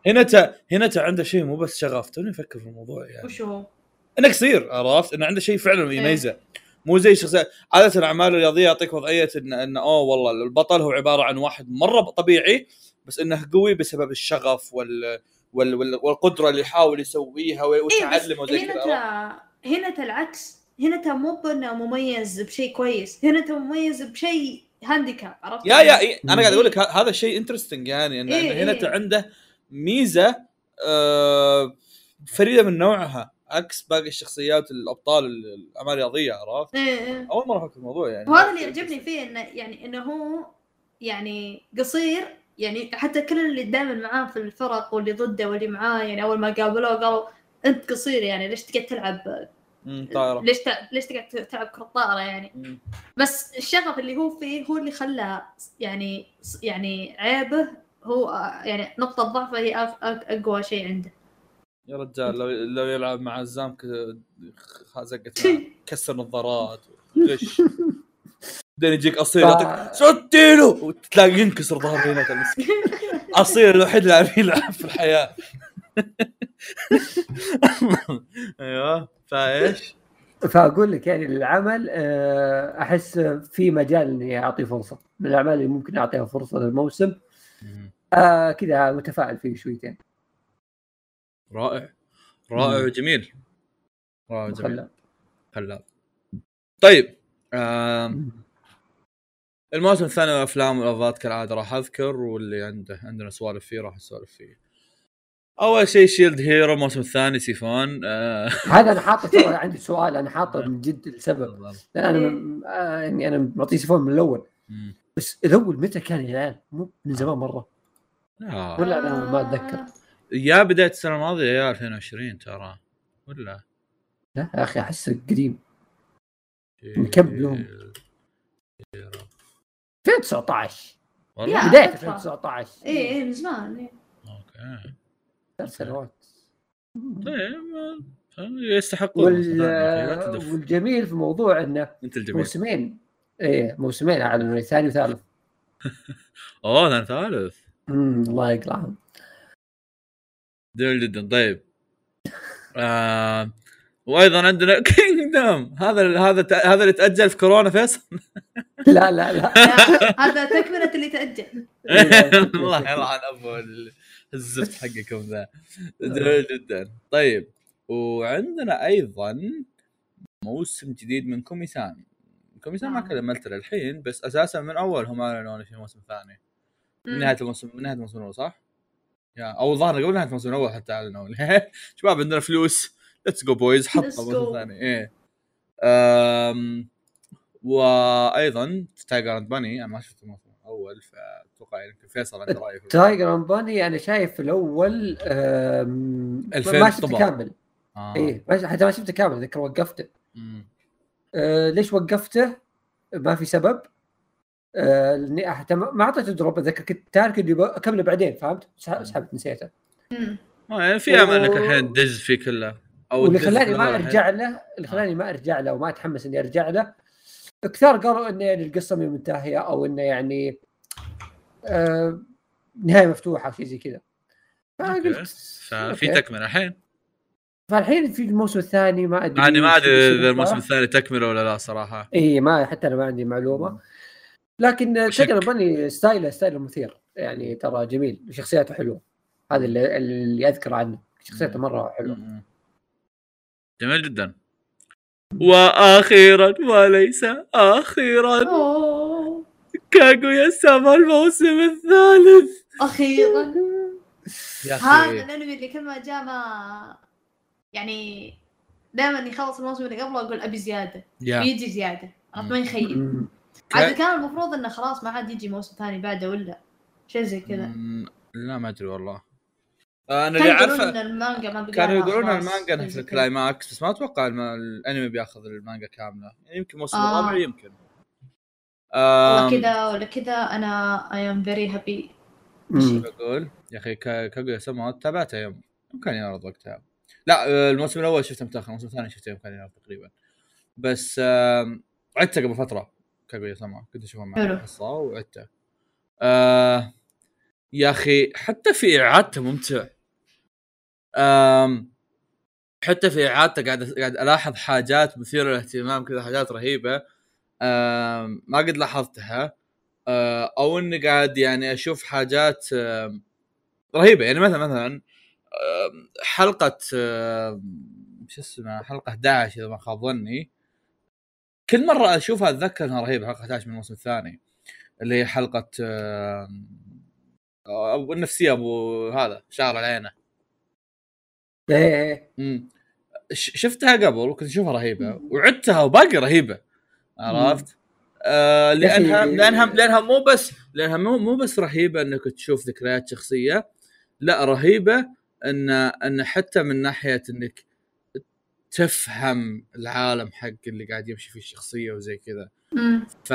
هيناتا هيناتا عنده شيء مو بس شغف توني أفكر في الموضوع يعني. وش هو؟ إنه قصير عرفت؟ إنه عنده شيء فعلا يميزه. مو زي شخصيه عادة الأعمال الرياضية يعطيك وضعية ان انه أوه والله البطل هو عبارة عن واحد مرة طبيعي بس إنه قوي بسبب الشغف وال وال وال والقدرة اللي يحاول يسويها بس وتعلم وزي هنا كذا هيناتا العكس هيناتا مو بأنه مميز بشيء كويس هيناتا مميز بشيء handicap عرفت؟ yeah yeah إيه أنا. قاعد أقول لك هذا الشيء انترستنج يعني انه إيه، إنه هنا إيه. عنده ميزة آه فريدة من نوعها عكس باقي الشخصيات الأبطال الاعمال الرياضيه عرفت؟ إيه إيه. أول مرة أفكر في الموضوع يعني. وهذا اللي يعجبني فيه إنه يعني إنه هو يعني قصير يعني حتى كل اللي دائما معاه في الفرق واللي ضده واللي معاه يعني أول ما قابلوه قالوا أنت قصير يعني ليش تقعد تلعب؟ مم، طايره ليش ت... ليش تقعد تلعب كرة طائرة يعني؟ مم. بس الشغف اللي هو فيه هو اللي خلى يعني يعني عيبه هو آه، يعني نقطة ضعفه هي أقوى شيء عنده. يا رجال لو لو يلعب مع خ- زقت. كسر نظارات غش بعدين يجيك اصيل يعطيك سديله وتلاقي ينكسر ظهر هنا المسكين أصيل الوحيد اللي عارف يلعب في الحياة. أيوه. فايش؟ فأقول لك يعني العمل آه، أحس في مجال إني اعطيه فرصة. من الأعمال اللي ممكن أعطيها فرصة للموسم. آه كذا متفائل فيه شويتين. رائع. رائع مم. وجميل. رائع وجميل. خلاب طيب آم، الموسم الثاني من الافلام والافات كالعادة راح أذكر واللي عنده عندنا سوالف فيه راح نسولف فيه. أول شيء شيلد هيرو الموسم الثاني سيفون. آه، هذا أنا حاطه ترى عندي سؤال أنا حاطه من جد السبب لأن أنا م- آه، يعني أنا معطيه سيفون من الأول. بس الأول متى كان يا عيال؟ مو من زمان مرة. آه. ولا أنا ما أتذكر. يا بداية السنة الماضية يا 2020 ترى ولا؟ لا يا أخي احسه قديم. من كم يوم؟ 2019 والله؟ يا. بداية فترة. 2019 إيه إيه من زمان إيه. أوكي. ثلاث سنوات طيب يستحقون وال... والجميل في موضوع إنه أنت الجميل. موسمين إيه موسمين اعلنوا ثاني وثالث. أوه ثاني ثالث. امم الله يقلعهم. جميل جدا. طيب. آه وأيضا عندنا كينجدم هذا هذا هذا اللي تأجل في كورونا فيصل؟ لا لا لا. لا، هذا تكملة اللي تأجل. الله يلعن أبو ال- الزفت حقكم ذا. جميل جدا. طيب. وعندنا أيضا موسم جديد من كومي سان كومي سان ما نعم. كملت للحين بس أساسا من أول هم اعلنوا إنه في موسم ثاني. من نهاية الموسم من نهاية الموسم الأول صح؟ yeah أو ظهر قبل نهايه الموسم الأول حتى أعلنوا شباب عندنا فلوس let's go boys حط الموسم الثاني إيه أم وأيضا Tiger and Bunny أنا ما شفت الموسم الأول فأتوقع يمكن فيصل عنده رأي في Tiger and Bunny أنا شايف الأول ألفين ما شفته. كامل آه. إيه حتى ما شفته كامل ذكر وقفته. آه ليش وقفته؟ ما في سبب آه لاني حتى ما أعطيته drop أتذكر كنت تارك اللي أكمله بعدين فهمت؟ سح- سحبت نسيته مم. يعني في أمل إنك الحين تدز فيه كله أو واللي خلاني ما. أرجع له اللي خلاني ما أرجع له وما أتحمس إني أرجع له كثار قالوا إنه يعني القصة مي منتهية أو إنه يعني آه نهاية مفتوحة شيء زي كذا. فقلت ففي. تكملة الحين فالحين في الموسم الثاني ما أدري يعني ما أدري إذا. الموسم الثاني تكملة ولا لا صراحة اي ما حتى أنا ما عندي معلومة لكن. Tiger Bunny style ه style ه مثير. يعني ترى جميل. شخصياته حلوة. هذا اللي, اللي أذكر عنه. شخصيته مرة حلوة. جميل جدا. وأخيرا وليس أخيرا. كاغويا سما الموسم الثالث. أخيرا. يا هذا الأنمي اللي كل ما جاء ما يعني دائما يخلص الموسم اللي قبله أقول أبي زيادة. يا. بيجي زيادة. عرفت؟ ما يخيب. عاد كان المفروض إنه خلاص ما عاد يجي موسم ثاني بعده ولا شيء زي كذا. م- لا ما أدري والله. أنا اللي كانوا يقولون عارفه إن المانجا ما بقى كانوا يقولون المانجا كذا. ال climax بس ما أتوقع الم- الأنمي بياخذ المانجا كاملة. يعني يمكن الموسم آه. الرابع يمكن. آم، كذا ولا كذا. أنا I am very happy. بقول يا أخي كا- كاغويا سما تابعته يوم. كان يعرض وقتها. لا آه، الموسم الأول شفته متأخر الموسم الثاني شفته يوم كان يعرض تقريبا. بس عدته قبل فترة. كاغويا سما كنت اشوفه مع. القصة وعدته. آه يا أخي حتى في إعادته ممتع. آم حتى في إعادته قاعد قاعد ألاحظ حاجات مثيرة للاهتمام كذا حاجات رهيبة. آم، ما قد لاحظتها. آه، أو إني قاعد يعني أشوف حاجات آم، رهيبة. يعني مثلا مثلا حلقة شو اسمها حلقة 11 إذا ما خاب ظني. كل مرة أشوفها أتذكر إنها رهيبة حلقة 11 من الموسم الثاني. اللي هي حلقة آم، أبو النفسية أبو هذا شعر العينة. إيه إيه. ش- شفتها قبل وكنت أشوفها رهيبة وعدتها وباقي رهيبة. عرفت؟ آه لأنها أخي- لأنها لأنها مو بس لأنها مو مو بس رهيبة إنك تشوف ذكريات شخصية لا رهيبة إن إن حتى من ناحية إنك تفهم العالم حق اللي قاعد يمشي فيه الشخصية وزي كذا. ف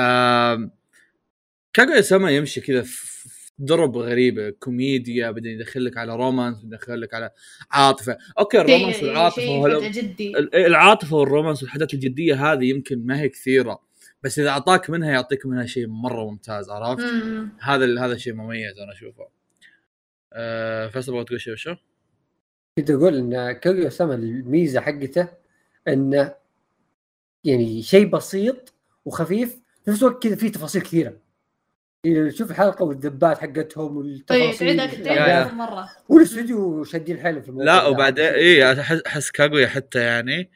كاغويا سما يمشي كذا في درب غريبة كوميديا بعدين يدخلك على romance يدخلك على عاطفة okay ال romance والعاطفة جدي ال- العاطفة وال romance والحاجات الجدية هذه يمكن ما هي كثيرة بس إذا أعطاك منها يعطيك منها شيء مرة ممتاز عرفت؟ مم. هذا هذا شيء مميز أنا أشوفه. أه فيصل تقول شيء وشو؟ كنت أقول إن كاغويا سما الميزة حقته انه يعني شيء بسيط وخفيف في نفس الوقت كذا فيه تفاصيل كثيرة يعني تشوف الحلقة والدبات حقتهم طيب والتفاصيل تعيدها يا- تعيدها يا. كم مرة والاستوديو شادين حيلهم في الموضوع لا ده. وبعدين اي أحس كاغويا حتى يعني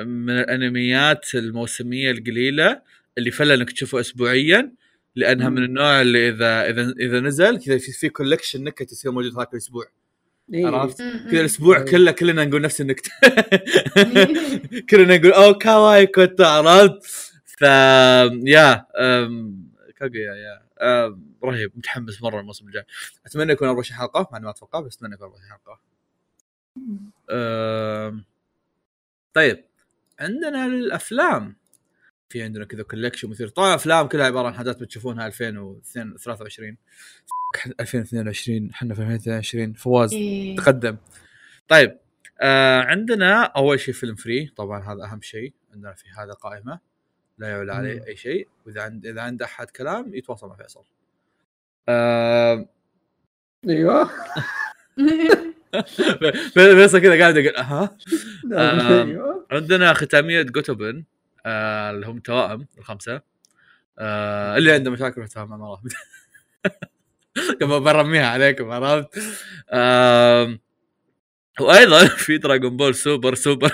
من الأنميات الموسمية القليلة اللي فعلا إنك تشوفه اسبوعيا لأنها مم. من النوع اللي إذا إذا إذا نزل كذا في, في collection نكت يصير موجود هذاك الأسبوع. عرفت؟ مم. كذا الأسبوع أيوة. كله كلنا نقول نفس النكتة. كلنا نقول お可愛いこと عرفت ف yeah um، كاغويا yeah رهيب متحمس مرة الموسم الجاي. أتمنى يكون 24 حلقة مع إني ما أتوقع بس أتمنى يكون 24 حلقة. طيب عندنا الأفلام. في عندنا كذا collection مثير. طبعا أفلام كلها عبارة عن حاجات بتشوفونها 2023 2022 إحنا في 2022 فواز إيه. تقدم. طيب آه عندنا أول شيء فيلم فري طبعا هذا أهم شيء عندنا في هذا قائمه لا يعلى عليه. أي شيء. وإذا عند إذا عنده أحد كلام يتواصل مع فيصل. آه أيوه. فيصل كذا قاعد يقول ها آه. أيوه. عندنا ختامية جوتوبن. آه اللي هم توائم الخمسة. آه اللي عنده مشاكل في مع مراه كما برميها عليكم عرفت؟ آه وأيضا في دراغون بول سوبر سوبر.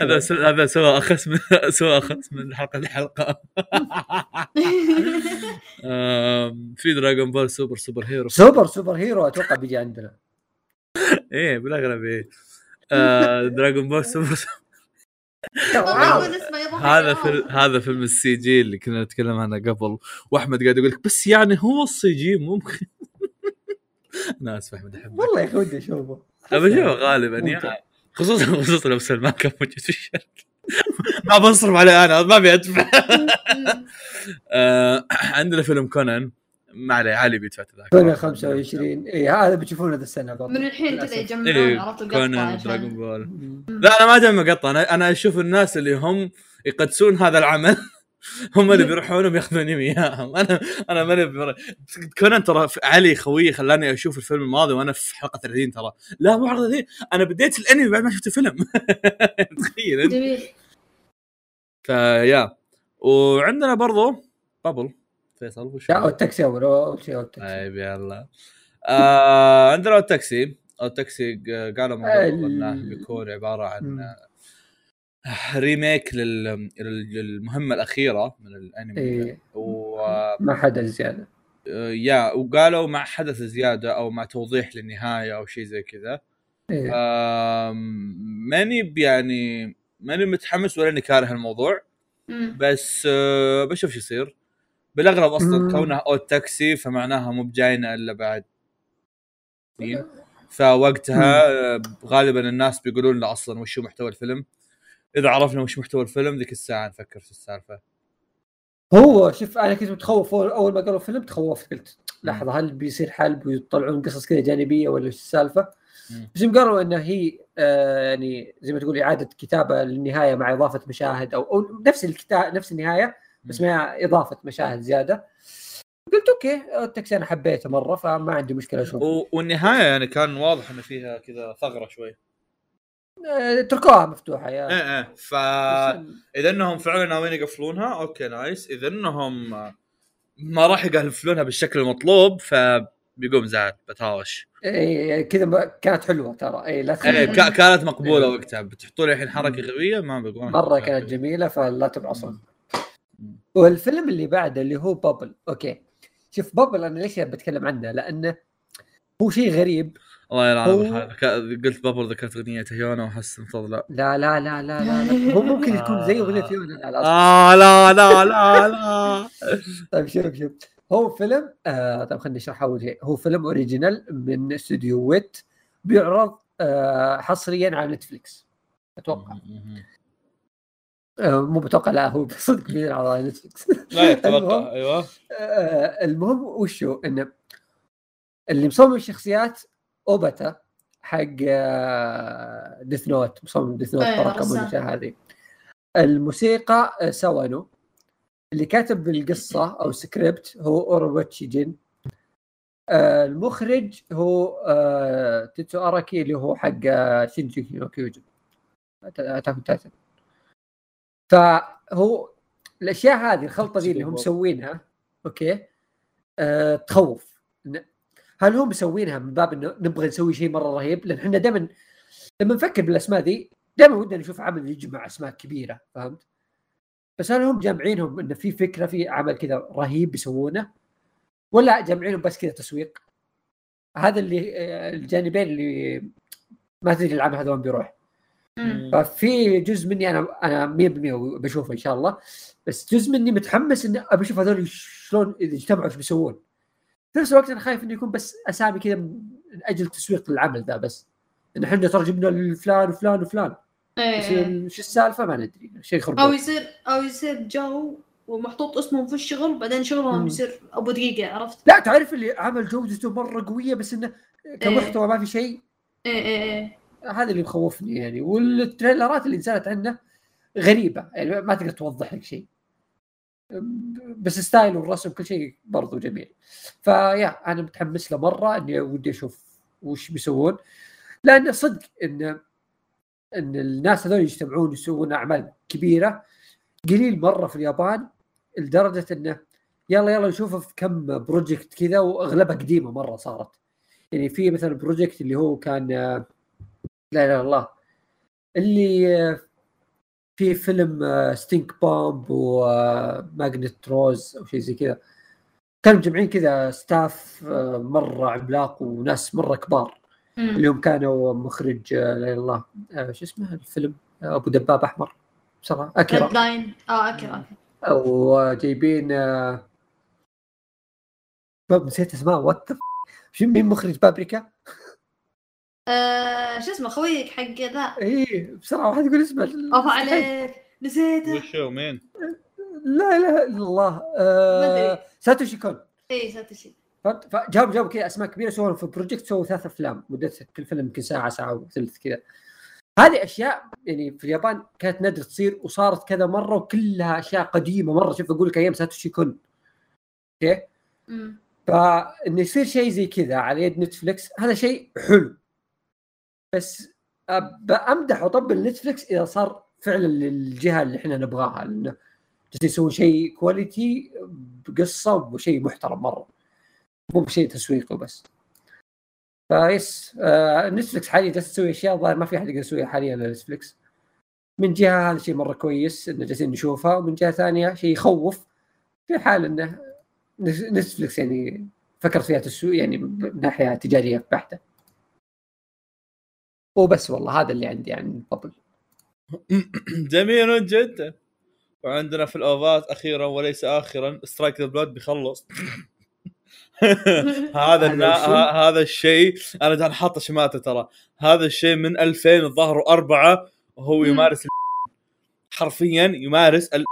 هذا س- هذا سوى اخس من سوى اخس من حلقة لحلقة. في دراغون بول سوبر سوبر هيرو سوبر سوبر هيرو أتوقع بيجي عندنا. إيه بالأغلب إيه. دراغون بول سوبر هذا. فيلم هذا فيلم ال CG اللي كنا نتكلم عنه قبل وأحمد قاعد يقول لك بس يعني هو ال CG ممكن. أنا آسف أحمد احبك والله يا أخي ودي اشوفه ابى اشوفه غالبا. يعني خصوصا خصوصا لو سلمان كان موجود في الشركة. ما بنصرف عليه أنا ما ابي ادفع. آه، عندنا فيلم كونان. ما عليه علي بيدفع تذاكر كنا 25 اي هذا بتشوفونه ذا السنة برضه من الحين كذا. يجمعون إيه، عرفت كونان القطعه دراغون عشان بول. لا أنا ما اجمع قطه أنا أنا أشوف الناس اللي هم يقدسون هذا العمل. هم اللي بيروحون وبياخذون اياهم أنا أنا ماني بر- كونان ترى علي خويي خلاني أشوف الفيلم الماضي وأنا في حلقة 30 ترى. لا مو حلقة 30 أنا بديت الأنمي بعد ما شفت الفيلم. تخيل. انت جميل. ف yeah. وعندنا برضو بابل. فيصل وش لا Odd Taxi اول اول شيء Odd Taxi طيب يلا. آه عندنا Odd Taxi Odd Taxi قالوا من إنه بيكون عبارة عن remake لل- لل- للمهمة الأخيرة من الأنمي. إيه. و ما حدا زيادة. آه، yeah وقالوا مع حدث زيادة أو مع توضيح للنهاية أو شيء زي كذا. إيه. ماني يعني ماني متحمس ولا إني كاره الموضوع. مم. بس آه، بشوف شو يصير. بالأغلب أصلا مم. كونها أوت تاكسي فمعناها مو بجاينا إلا بعد. سنين فوقتها غالبا الناس بيقولون لا أصلا وش هو محتوى الفيلم. إذا عرفنا وش محتوى الفيلم ذيك الساعة نفكر في السالفة. هو شوف أنا كنت متخوف. أول أول ما قالوا فيلم تخوفت قلت لحظة هل بيصير حلب ويطلعون قصص كذا جانبية ولا إيش السالفة؟ بس يوم قالوا انها هي آه يعني زي ما تقول إعادة كتابة للنهاية مع إضافة مشاهد أو, أو نفس الكتاب نفس النهاية. بس مع إضافة مشاهد زيادة. قلت okay Odd Taxi أنا حبيته مرة فما عندي مشكلة أشوفه. و- والنهاية يعني كان واضح إن فيها كذا ثغرة شوي. آه تركوها مفتوحة yeah. إيه إيه. ف إذا إنهم فعلا ناويين يقفلونها okay nice. إذا إنهم ما راح يقفلونها بالشكل المطلوب فبيقوم زعل بتهاوش إيه كذا كانت حلوة ترى. اي لا إيه كا- كانت مقبولة إيه. وقتها. بتحطوا لي الحين حركة غبية ما بقول. مرة كانت جميلة فلا تبعصون. والفيلم اللي بعده اللي هو بابل okay. شوف بابل أنا ليش بتكلم عنه؟ لأنه هو شيء غريب. الله يلعن هو- قلت بابل ذكرت أغنية هيونا واحس لا. لا لا لا لا لا, لا. هو ممكن يكون زي أغنية يونا على الأصل. آه لا لا لا لا. طيب شوف شوف. هو فيلم آه طيب خليني أشرح أول شيء. هو فيلم original من استوديو ويت بيعرض آه حصريا على نتفلكس أتوقع. آه مو بتوقع لا هو صدق بيعرض على نتفلكس لا المهم، أتوقع أيوه. آه المهم وشو؟ انه اللي مصمم الشخصيات اوباتا حق آه ديث نوت مصمم ديث نوت. والاشياء هذه. الموسيقى آه، ساوانو. اللي كاتب القصة أو السكريبت هو اوروبوتشي جين. آه المخرج هو آه تيتسو اراكي اللي هو حق آه شينغيكي نو كيوجين اتاك تايتن. فهو الأشياء هذه الخلطة دي اللي هم مسوينها okay آه تخوف هل هم مسوينها من باب إنه نبغى نسوي شيء مرة رهيب لأن إحنا دائما لما نفكر بالأسماء ذي دائما ودنا نشوف عمل يجمع أسماء كبيرة فهمت؟ بس هل هم جامعينهم إنه في فكرة في عمل كذا رهيب بيسوونه ولا جامعينهم بس كذا تسويق؟ هذا اللي آه، الجانبين اللي ما تدري العمل هذا وين بيروح. ففي جزء مني أنا أنا 100% بشوفه إن شاء الله. بس جزء مني متحمس إني أبي أشوف هذول شلون إذا اجتمعوا إيش بيسوون. في نفس الوقت أنا خايف إنه يكون بس أسامي كذا من أجل تسويق العمل ذا بس. إن إحنا ترى جبنا لفلان وفلان وفلان. بس إيه. شو السالفة؟ ما ندري. شيء أو خربان يصير أو يصير جو ومحطوط اسمهم في الشغل بعدين شغلهم. يصير أبو دقيقة عرفت؟ لا تعرف اللي عمل جودته مرة قوية بس إنه كمحتوى ما في شيء؟ إيه إيه إيه. هذا اللي مخوفني يعني. والتريلرات اللي نزلت عنه غريبة يعني ما تقدر توضح لك شيء. بس style والرسم كل شيء برضو جميل. ف yeah أنا متحمس له مرة إني ودي أشوف وش بيسوون. لأن صدق إن إن الناس هذول يجتمعون يسوون أعمال كبيرة قليل مرة في اليابان لدرجة إنه يلا يلا نشوفه في كم project كذا وأغلبها قديمة مرة صارت. يعني في مثلا project اللي هو كان لا إله إلا الله. اللي آه، في فيلم ستينك بومب وماغنتك روز أو شيء زي كذا. كانوا مجمعين كذا staff آه، مرة عملاق وناس مرة كبار. مم. اليوم كانوا مخرج آه، لا إله إلا الله. شو اسمه الفيلم؟ أبو دباب أحمر. بصراحه اكيرا Redline آه اكيرا okay. أو جايبين باب نسيت اسماء وش هو مين مخرج بابريكا؟ آه، شو اسمه خويك حق ذا. اي بسرعة واحد يقول اسمه. اوف عليك نسيته. وش هو مين؟ لا اله الا الله. ما آه. ساتوشي كون. اي ساتوشي. فهمت؟ فجابوا جابوا كذا أسماء كبيرة سووا في project سووا ثلاث أفلام. مدتها كل فيلم يمكن ساعة ساعة وثلث كذا. هذه أشياء يعني في اليابان كانت نادر تصير وصارت كذا مرة وكلها أشياء قديمة مرة. شوف أقول لك أيام ساتوشي كون. okay. فإنه يصير شيء زي كذا على يد نتفلكس هذا شيء حلو. بس أمدح وأطبل نتفلكس إذا صار فعلا للجهة اللي إحنا نبغاها لأنه جالسين يسوون شيء quality بقصة وشيء محترم مرة. مو بشيء تسويقي بس. فيس آه نتفلكس حاليا جالس تسوي أشياء الظاهر ما في أحد يقدر يسويها حاليا إلا نتفلكس من جهة هذا شيء مرة كويس إنه جالسين نشوفها ومن جهة ثانية شيء يخوف في حال إنه نتفلكس يعني فكرت فيها تسوي يعني من ناحية تجارية بحتة. وبس والله هذا اللي عندي عن بابل. جميل جدا. وعندنا في الاوفات أخيرا وليس اخرا Strike the Blood بيخلص. هذا النا... ه- هذا الشيء أنا دحين حاطه شماته ترى. هذا الشيء من 2000 الظاهر وأربعة وهو. يمارس حرفيا يمارس ال...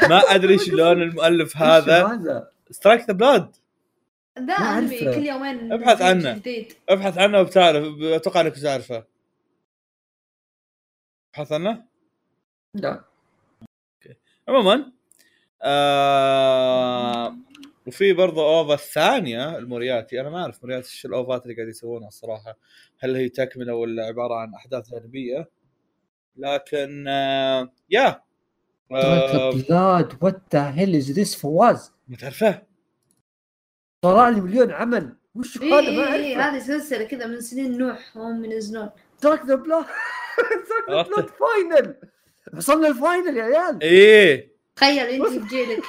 ما أدري شلون المؤلف هذا. هذا؟ Strike the Blood ذا أنمي. كل يومين ابحث عنه. جديد ابحث عنه وبتعرف أتوقع إنك بتعرفه. ابحث عنه؟ لا. عموما آه وفي برضه OVA الثانية المورياتي. أنا ما أعرف مورياتي إيش الأوفات اللي قاعد يسوونها الصراحة. هل هي تكملة ولا عبارة عن أحداث جانبيه لكن آه يا آه Blood what the hell is this فواز ما تعرفه؟ طلع لي مليون عمل. وش اي هذا؟ ما اي أعرفه. هذه سلسلة كذا من سنين نوح هم ينزلون Strike the Blood Strike the. Blood final وصلنا ال final يا عيال. إيه. تخيل أنت بجيلك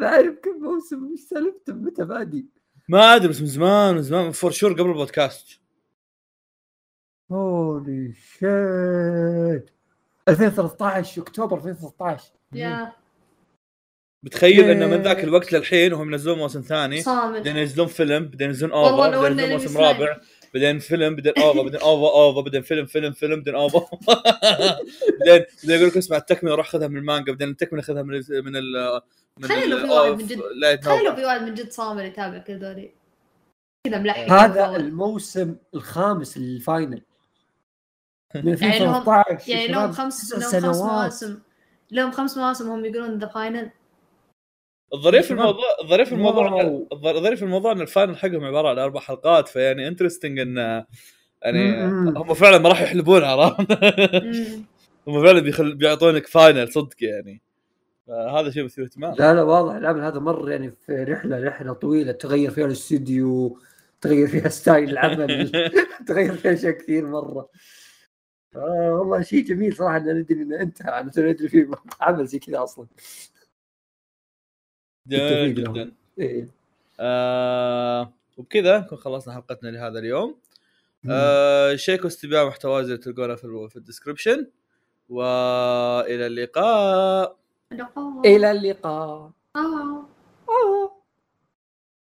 ما أعرف كم موسم وش سالفته متى بادي ما أدري بس من زمان من زمان for sure قبل البودكاست. holy shit 2013 أكتوبر 2013 yeah. بتخيل إنه من ذاك الوقت للحين وهم ينزلون موسم ثاني. صامت. بعدين ينزلون فيلم بعدين ينزلون لو بعدين ينزلون موسم رابع. بعدين فيلم بعدين OVA بعدين OVA OVA بعدين فيلم فيلم فيلم بعدين OVA بعدين بعدين يقول لك اسمع التكملة روح خذها من المانجا بعدين التكملة خذها من ال من ال من تخيل لو ال- في واحد من جد-. في واحد من جد صامر يتابع كذا دوري كذا ملحق هذا الموسم الخامس لل final من يعني لهم- 2013 يعني يا لهم خمس لهم خمس. مواسم. لهم خمس مواسم هم يقولون the final الظريف. الموضوع الظريف الموضوع. الظريف في الموضوع إن ال final حقهم عبارة عن أربع حلقات فيعني interesting إن يعني. هم فعلا ما راح يحلبون عرفت هم فعلا بيخل... بيعطونك final صدق يعني فهذا شيء مثير اهتمام لا لا واضح العمل هذا مر يعني في رحلة رحلة طويلة تغير فيها الاستوديو تغير فيها style العمل تغير فيها أشياء كثير مرة آه والله شيء جميل صراحة إن ندري انه انتهى أنا توني ادري في عمل زي كذا أصلا جدا. جدا. إيه. آه وبكذا نكون خلصنا حلقتنا لهذا اليوم. آه شيكوا استبيان محتوى زي تلقونه في, ال- في ال description وإلى اللقاء. لقاء إلى اللقاء. آه.